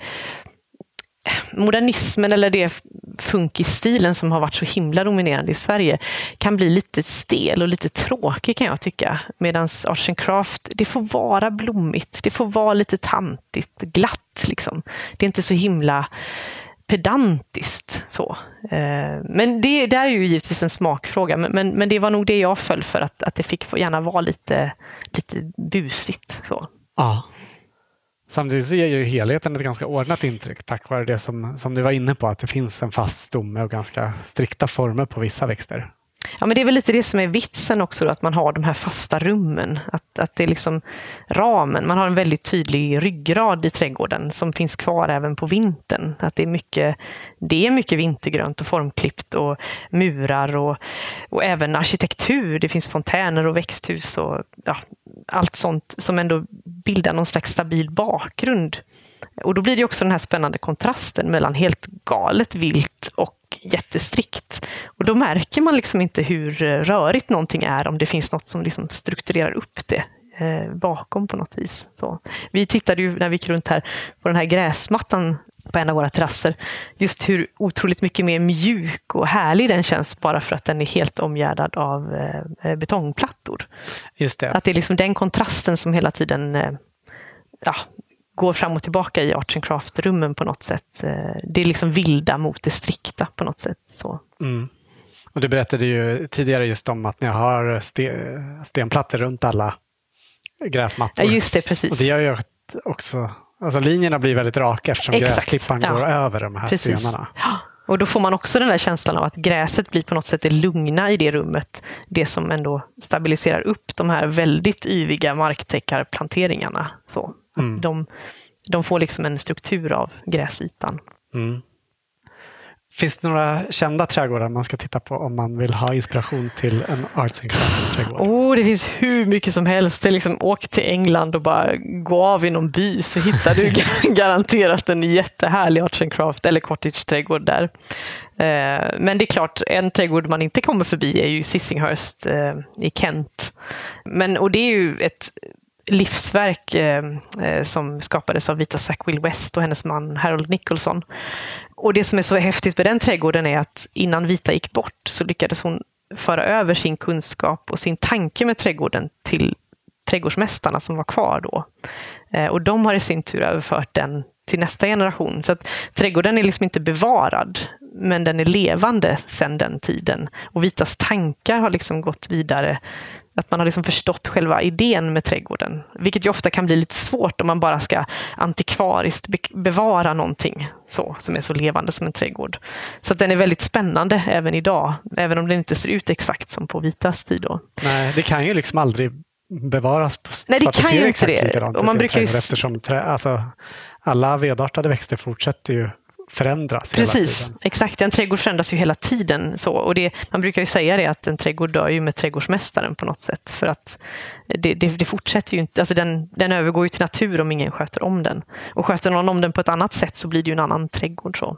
modernismen eller det funkisstilen som har varit så himla dominerande i Sverige kan bli lite stel och lite tråkig kan jag tycka. Medan arts and craft, det får vara blommigt, det får vara lite tantigt, glatt liksom. Det är inte så himla pedantiskt. Så. Eh, men det där är ju givetvis en smakfråga, men, men, men det var nog det jag föll för, att, att det fick gärna vara lite, lite busigt. Så. Ja. Samtidigt så ger ju helheten ett ganska ordnat intryck tack vare det som, som du var inne på, att det finns en fast stomme och ganska strikta former på vissa växter. Ja, men det är väl lite det som är vitsen också, då, att man har de här fasta rummen. Att, att det är liksom ramen. Man har en väldigt tydlig ryggrad i trädgården som finns kvar även på vintern. Att det, är mycket, det är mycket vintergrönt och formklippt och murar och, och även arkitektur. Det finns fontäner och växthus och ja, allt sånt som ändå bildar någon slags stabil bakgrund. Och då blir det också den här spännande kontrasten mellan helt galet vilt och jättestrikt. Och då märker man liksom inte hur eh, rörigt någonting är om det finns något som liksom strukturerar upp det eh, bakom på något vis. Så. Vi tittade ju när vi gick runt här på den här gräsmattan på en av våra terrasser. Just hur otroligt mycket mer mjuk och härlig den känns bara för att den är helt omgärdad av eh, betongplattor. Just det. Att det är liksom den kontrasten som hela tiden eh, ja, går fram och tillbaka i arts and craft-rummen på något sätt. Eh, Det är liksom vilda mot det strikta på något sätt. Så. Mm. Och du berättade ju tidigare just om att ni har ste, stenplattor runt alla gräsmattor. Ja, just det, precis. Och det gör ju också, alltså linjerna blir väldigt raka eftersom Exakt, gräsklippan ja. går över de här Precis. stenarna. Ja. Och då får man också den där känslan av att gräset blir på något sätt det lugna i det rummet. Det som ändå stabiliserar upp de här väldigt yviga marktäckarplanteringarna. Så. Mm. De, de får liksom en struktur av gräsytan. Mm. Finns det några kända trädgårdar man ska titta på om man vill ha inspiration till en arts and crafts-trädgård? Oh, det finns hur mycket som helst. Det är liksom, åk till England och bara gå av i någon by så hittar du garanterat en jättehärlig arts and craft eller cottage-trädgård där. Eh, Men det är klart, en trädgård man inte kommer förbi är ju Sissinghurst eh, i Kent. Men, och det är ju ett livsverk eh, eh, som skapades av Vita Sackville West och hennes man Harold Nicholson. Och det som är så häftigt med den trädgården är att innan Vita gick bort så lyckades hon föra över sin kunskap och sin tanke med trädgården till trädgårdsmästarna som var kvar då. Eh, Och de har i sin tur överfört den till nästa generation. Så att trädgården är liksom inte bevarad, men den är levande sedan den tiden. Och Vitas tankar har liksom gått vidare. Att man har liksom förstått själva idén med trädgården. Vilket ju ofta kan bli lite svårt om man bara ska antikvariskt be- bevara någonting så, som är så levande som en trädgård. Så att den är väldigt spännande även idag, även om den inte ser ut exakt som på Vitas tid. Då. Nej, det kan ju liksom aldrig bevaras på, Nej, så det att det kan ser ju exakt det. likadant Och ut man en brukar ju eftersom trä, alltså, alla vedartade växter fortsätter ju förändras Precis, exakt. En trädgård förändras ju hela tiden. Så. Och det, man brukar ju säga det att en trädgård dör ju med trädgårdsmästaren på något sätt. För att det, det, det fortsätter ju inte, alltså den, den övergår ju till natur om ingen sköter om den. Och sköter någon om den på ett annat sätt så blir det ju en annan trädgård. Så.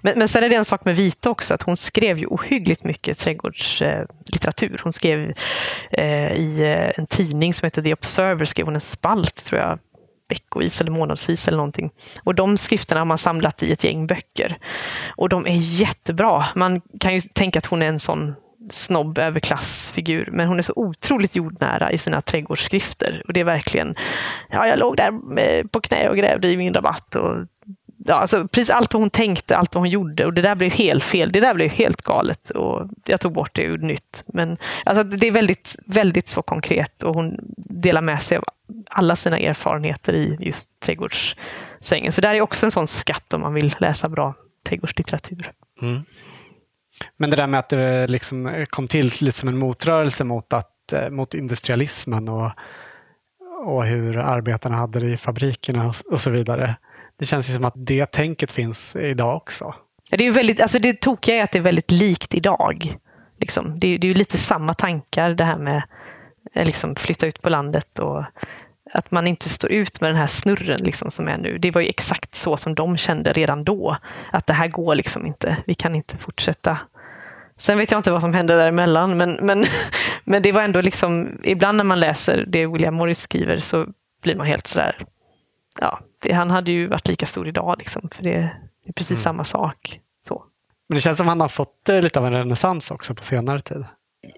Men, men sen är det en sak med Vita också, att hon skrev ju ohyggligt mycket trädgårdslitteratur. Hon skrev eh, i eh, en tidning som heter The Observer, skrev hon en spalt, tror jag, veckovis eller månadsvis eller någonting. Och de skrifterna har man samlat i ett gäng böcker. Och de är jättebra. Man kan ju tänka att hon är en sån snobb överklassfigur, men hon är så otroligt jordnära i sina trädgårdsskrifter. Och det är verkligen, ja, jag låg där eh, på knä och grävde i min rabatt och ja, alltså, precis allt hon tänkte, allt hon gjorde och det där blev helt fel. Det där blev helt galet och jag tog bort det ur nytt. Men alltså, det är väldigt, väldigt så konkret och hon delar med sig av alla sina erfarenheter i just trädgårdssvängen. Så där är också en sån skatt om man vill läsa bra trädgårdslitteratur. Mm. Men det där med att det eh, liksom eh, kom till lite som en motrörelse mot att eh, mot industrialismen och, och hur arbetarna hade det i fabrikerna och, och så vidare. Det känns ju som att det tänket finns idag också. Det, är väldigt, alltså det tokiga är att det är väldigt likt idag. Liksom. Det, är, det är lite samma tankar det här med att liksom flytta ut på landet och att man inte står ut med den här snurren liksom som är nu. Det var ju exakt så som de kände redan då. Att det här går liksom inte. Vi kan inte fortsätta. Sen vet jag inte vad som hände däremellan, men, men, men det var ändå liksom, ibland när man läser det William Morris skriver så blir man helt sådär, ja, det, han hade ju varit lika stor idag, liksom, för det, det är precis mm. samma sak. Så. Men det känns som att han har fått eh, lite av en renässans också på senare tid.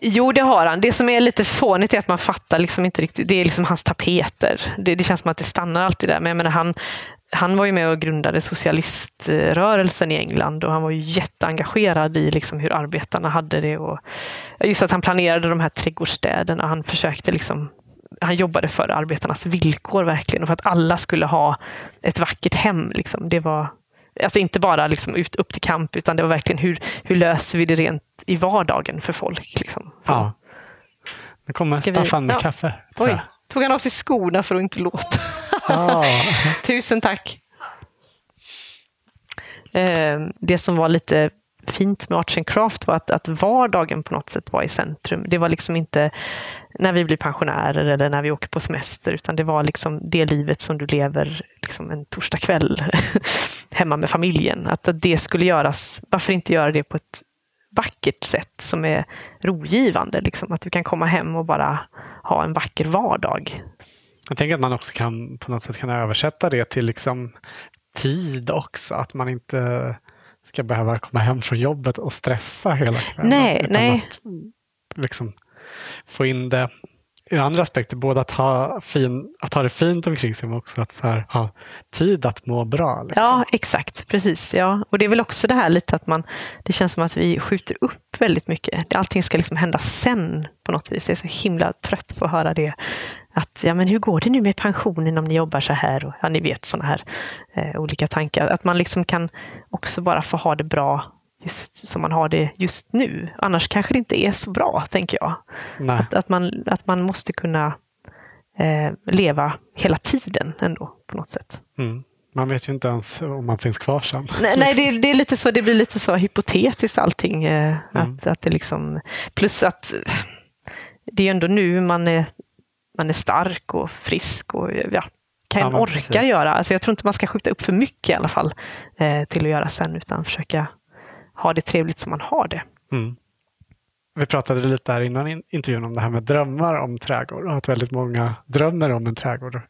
Jo, det har han. Det som är lite fånigt är att man fattar liksom inte riktigt. Det är liksom hans tapeter. Det, det känns som att det stannar alltid där. Men jag menar, han, han var ju med och grundade socialiströrelsen i England och han var ju jätteengagerad i liksom hur arbetarna hade det. Och just att han planerade de här trädgårdsstäderna. Han försökte liksom han jobbade för arbetarnas villkor verkligen och för att alla skulle ha ett vackert hem. Liksom. Det var, alltså inte bara liksom ut, upp till kamp, utan det var verkligen hur, hur löser vi det rent i vardagen för folk. Liksom. Ja. Nu kommer Ska Staffan vi... med ja. kaffe. Oj, tog han av sig skorna för att inte låta. Ah. Tusen tack. Eh, det som var lite fint med Arts and Craft var att, att vardagen på något sätt var i centrum. Det var liksom inte när vi blir pensionärer eller när vi åker på semester, utan det var liksom det livet som du lever liksom en torsdagkväll hemma med familjen. Att det skulle göras, varför inte göra det på ett vackert sätt som är rogivande? Liksom, att du kan komma hem och bara ha en vacker vardag. Jag tänker att man också kan på något sätt kan översätta det till liksom tid också. Att man inte ska behöva komma hem från jobbet och stressa hela kvällen. Nej, nej. Att, liksom, få in det ur andra aspekter. Både att ha, fin, att ha det fint omkring sig men också att här, ha tid att må bra. Liksom. Ja, exakt. Precis. Ja. Och det är väl också det här lite att man, det känns som att vi skjuter upp väldigt mycket. Allting ska liksom hända sen på något vis. Jag är så himla trött på att höra det. Att, ja, men hur går det nu med pensionen om ni jobbar så här? Och, ja, ni vet sådana här eh, olika tankar. Att man liksom kan också bara få ha det bra just som man har det just nu. Annars kanske det inte är så bra, tänker jag. Att, att, man, att man måste kunna eh, leva hela tiden ändå, på något sätt. Mm. Man vet ju inte ens om man finns kvar sen. Nej, nej det, det, är lite så, det blir lite så hypotetiskt allting. Eh, mm. att, att det liksom, plus att det är ändå nu man är, man är stark och frisk och ja, kan ja, orka precis. göra. Alltså jag tror inte man ska skjuta upp för mycket i alla fall eh, till att göra sen, utan försöka ha det trevligt som man har det. Mm. Vi pratade lite här innan intervjun om det här med drömmar om trädgård och att väldigt många drömmer om en trädgård.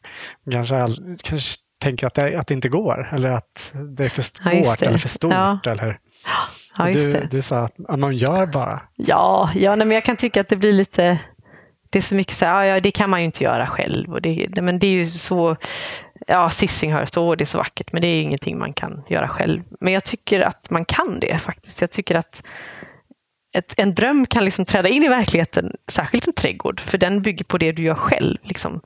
Kanske, all, kanske tänker att det, att det inte går eller att det är för svårt ja, eller för stort. Ja. Eller, ja, du, du sa att man gör bara. Ja, ja nej, men jag kan tycka att det blir lite det är så mycket så här, ah, ja, det kan man ju inte göra själv. Och det, men det är ju så, ja, Sissing hör så, det är så vackert, men det är ingenting man kan göra själv. Men jag tycker att man kan det faktiskt. Jag tycker att ett, en dröm kan liksom träda in i verkligheten, särskilt en trädgård, för den bygger på det du gör själv. Liksom.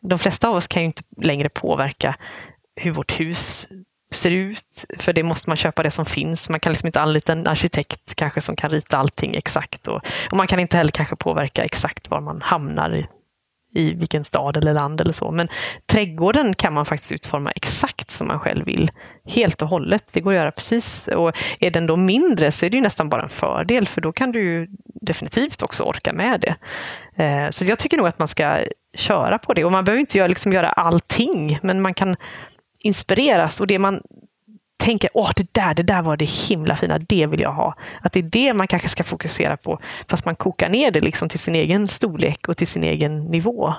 De flesta av oss kan ju inte längre påverka hur vårt hus ser ut, för det måste man köpa det som finns. Man kan liksom inte anlita en arkitekt kanske som kan rita allting exakt. Och, och man kan inte heller kanske påverka exakt var man hamnar i, i vilken stad eller land eller så. Men trädgården kan man faktiskt utforma exakt som man själv vill. Helt och hållet. Det går att göra precis. Och är den då mindre så är det ju nästan bara en fördel för då kan du definitivt också orka med det. Eh, så jag tycker nog att man ska köra på det. Och man behöver inte göra, liksom göra allting, men man kan inspireras och det man tänker, åh det där, det där var det himla fina, det vill jag ha. Att det är det man kanske ska fokusera på, fast man kokar ner det liksom till sin egen storlek och till sin egen nivå.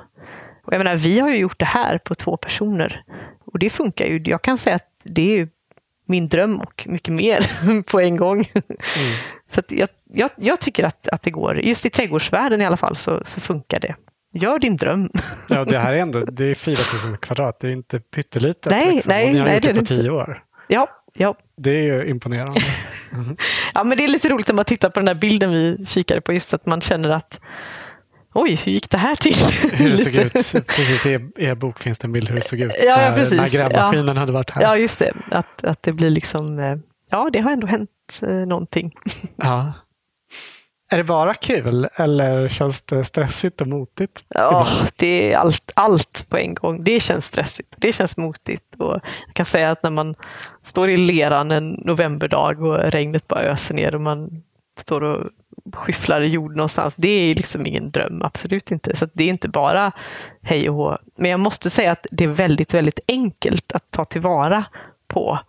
Och jag menar, vi har ju gjort det här på två personer och det funkar ju. Jag kan säga att det är min dröm och mycket mer på en gång. Mm. Så jag, jag, jag, tycker att, att det går, just i trädgårdsvärlden i alla fall, så, så funkar det. Gör din dröm. Ja, det här är ändå det är 4 000 kvadrat, det är inte pyttelitet. Nej, liksom. nej, och ni har nej, gjort det, det på tio år. Ja, ja. Det är ju imponerande. ja, men det är lite roligt när man tittar på den här bilden vi kikade på, just att man känner att Oj, hur gick det här till? hur det såg ut. Precis, i er bok finns det en bild hur det såg ut. Ja, ja precis. När grävmaskinen ja. hade varit här. Ja, just det. Att, att det blir liksom, eh, ja, det har ändå hänt eh, någonting. ja. Är det bara kul eller känns det stressigt och motigt? Ja, det är allt, allt på en gång. Det känns stressigt. Det känns motigt. Och jag kan säga att när man står i leran en novemberdag och regnet bara öser ner och man står och skyfflar i jord någonstans. Det är liksom ingen dröm, absolut inte. Så det är inte bara hej och hå. Men jag måste säga att det är väldigt, väldigt enkelt att ta tillvara på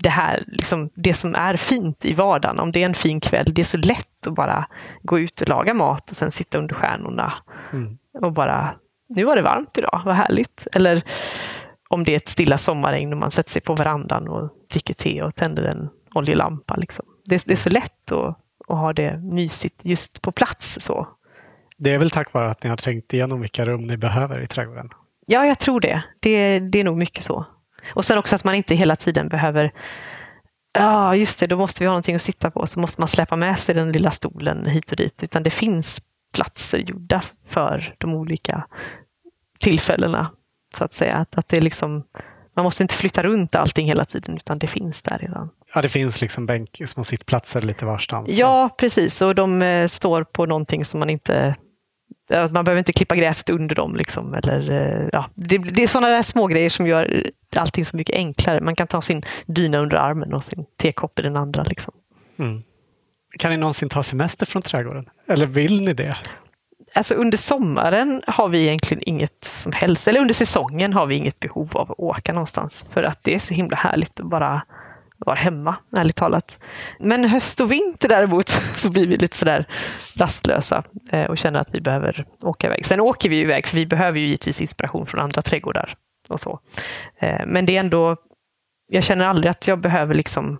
det här, liksom, det som är fint i vardagen. Om det är en fin kväll, det är så lätt att bara gå ut och laga mat och sen sitta under stjärnorna mm. och bara, nu var det varmt idag, vad härligt. Eller om det är ett stilla sommarregn och man sätter sig på verandan och dricker te och tänder en oljelampa. Liksom. Det, det är så lätt att, att ha det mysigt just på plats. så. Det är väl tack vare att ni har trängt igenom vilka rum ni behöver i trädgården? Ja, jag tror det. Det, det är nog mycket så. Och sen också att man inte hela tiden behöver Ja, just det, då måste vi ha någonting att sitta på. Så måste man släppa med sig den lilla stolen hit och dit. Utan det finns platser gjorda för de olika tillfällena. Så att säga. Att, att det liksom, man måste inte flytta runt allting hela tiden, utan det finns där redan. Ja, det finns liksom bänk, små sittplatser lite varstans. Ja, precis. Och de eh, står på någonting som man inte man behöver inte klippa gräset under dem. Liksom, eller, eh, ja, det, det är sådana där små grejer som gör allting så mycket enklare. Man kan ta sin dyna under armen och sin tekopp i den andra. Liksom. Mm. Kan ni någonsin ta semester från trädgården? Eller vill ni det? Alltså under sommaren har vi egentligen inget som helst, eller under säsongen har vi inget behov av att åka någonstans för att det är så himla härligt att bara vara hemma, ärligt talat. Men höst och vinter däremot så blir vi lite sådär rastlösa eh, och känner att vi behöver åka iväg. Sen åker vi iväg, för vi behöver ju givetvis inspiration från andra trädgårdar och så. Eh, men det är ändå, jag känner aldrig att jag behöver liksom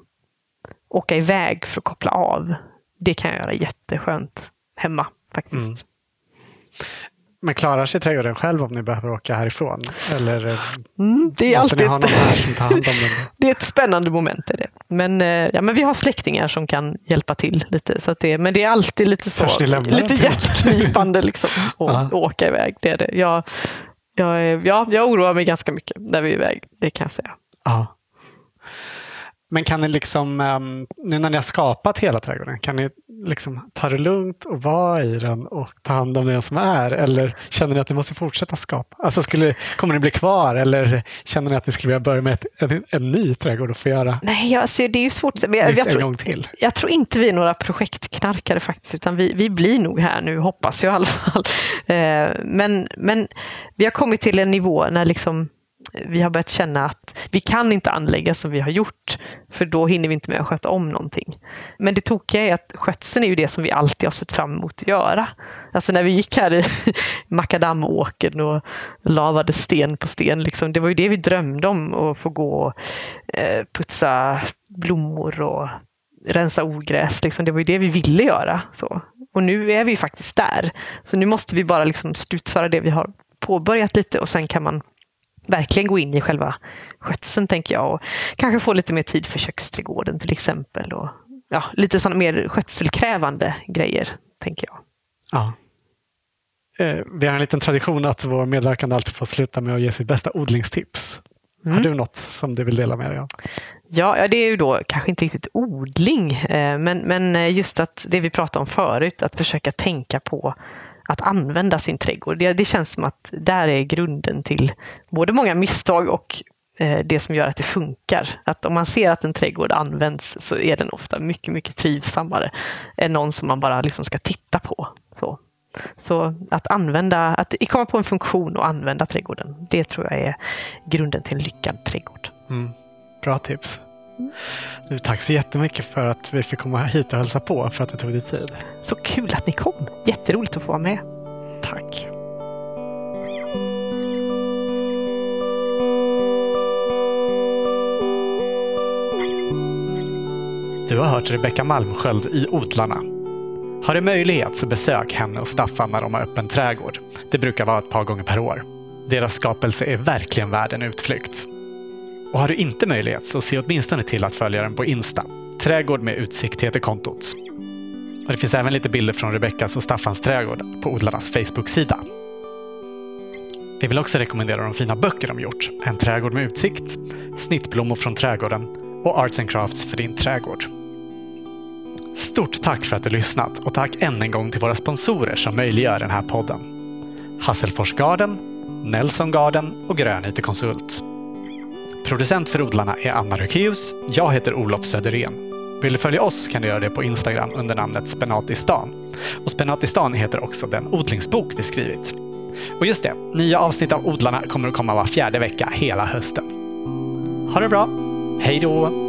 åka iväg för att koppla av. Det kan jag göra jätteskönt hemma faktiskt. Mm. Men klarar sig trädgården själv om ni behöver åka härifrån? Eller mm, det är måste ni ha någon här som tar hand om den? det är ett spännande moment. Är det. Men, eh, ja, men vi har släktingar som kan hjälpa till lite. Så det, men det är alltid lite så, lite hjärtknipande liksom, att åka iväg. Det är det. Jag, jag, ja, jag oroar mig ganska mycket när vi är iväg, det kan jag säga. Ja. Men kan ni liksom, ehm, nu när ni har skapat hela trädgården, kan ni liksom ta det lugnt och vara i den och ta hand om det som är? Eller känner ni att ni måste fortsätta skapa? Alltså skulle, kommer ni bli kvar eller känner ni att ni skulle vilja börja med ett, en, en ny trädgård och få göra Nej, alltså, det är ju svårt. Men jag, jag, tror, gång till? jag tror inte vi är några projektknarkare faktiskt, utan vi, vi blir nog här nu, hoppas jag i alla fall. Eh, men, men vi har kommit till en nivå när liksom vi har börjat känna att vi kan inte anlägga som vi har gjort, för då hinner vi inte med att sköta om någonting. Men det tokiga är att skötseln är ju det som vi alltid har sett fram emot att göra. Alltså när vi gick här i makadamåkern och lavade sten på sten, liksom, det var ju det vi drömde om, att få gå och eh, putsa blommor och rensa ogräs. Liksom. Det var ju det vi ville göra. Så. Och nu är vi faktiskt där. Så nu måste vi bara liksom slutföra det vi har påbörjat lite och sen kan man verkligen gå in i själva skötseln, tänker jag. Och kanske få lite mer tid för köksträdgården till exempel. Och, ja, lite sådana mer skötselkrävande grejer, tänker jag. Ja. Eh, vi har en liten tradition att vår medverkande alltid får sluta med att ge sitt bästa odlingstips. Mm. Har du något som du vill dela med dig av? Ja, ja, det är ju då kanske inte riktigt odling, eh, men, men eh, just att det vi pratade om förut, att försöka tänka på att använda sin trädgård. Det, det känns som att där är grunden till både många misstag och eh, det som gör att det funkar. Att om man ser att en trädgård används så är den ofta mycket, mycket trivsammare än någon som man bara liksom ska titta på. Så. Så att använda, att komma på en funktion och använda trädgården, det tror jag är grunden till en lyckad trädgård. Mm. Bra tips. Du, tack så jättemycket för att vi fick komma hit och hälsa på, för att du tog dig tid. Så kul att ni kom. Jätteroligt att få vara med. Tack. Du har hört Rebecka Malmsköld i Odlarna. Har du möjlighet så besök henne och Staffan när de har öppen trädgård. Det brukar vara ett par gånger per år. Deras skapelse är verkligen värd en utflykt. Och har du inte möjlighet så se åtminstone till att följa den på Insta. Trädgård med utsikt heter kontot. Och det finns även lite bilder från Rebeckas och Staffans trädgård på odlarnas Facebook-sida. Vi vill också rekommendera de fina böcker de gjort. En trädgård med utsikt, Snittblommor från trädgården och Arts and Crafts för din trädgård. Stort tack för att du lyssnat och tack än en gång till våra sponsorer som möjliggör den här podden. Hasselfors Garden, Nelson Garden och Grön Konsult. Producent för odlarna är Anna Rökeus. Jag heter Olof Söderén. Vill du följa oss kan du göra det på Instagram under namnet Spenatistan. Och Spenatistan heter också den odlingsbok vi skrivit. Och just det, nya avsnitt av Odlarna kommer att komma var fjärde vecka hela hösten. Ha det bra! Hej då!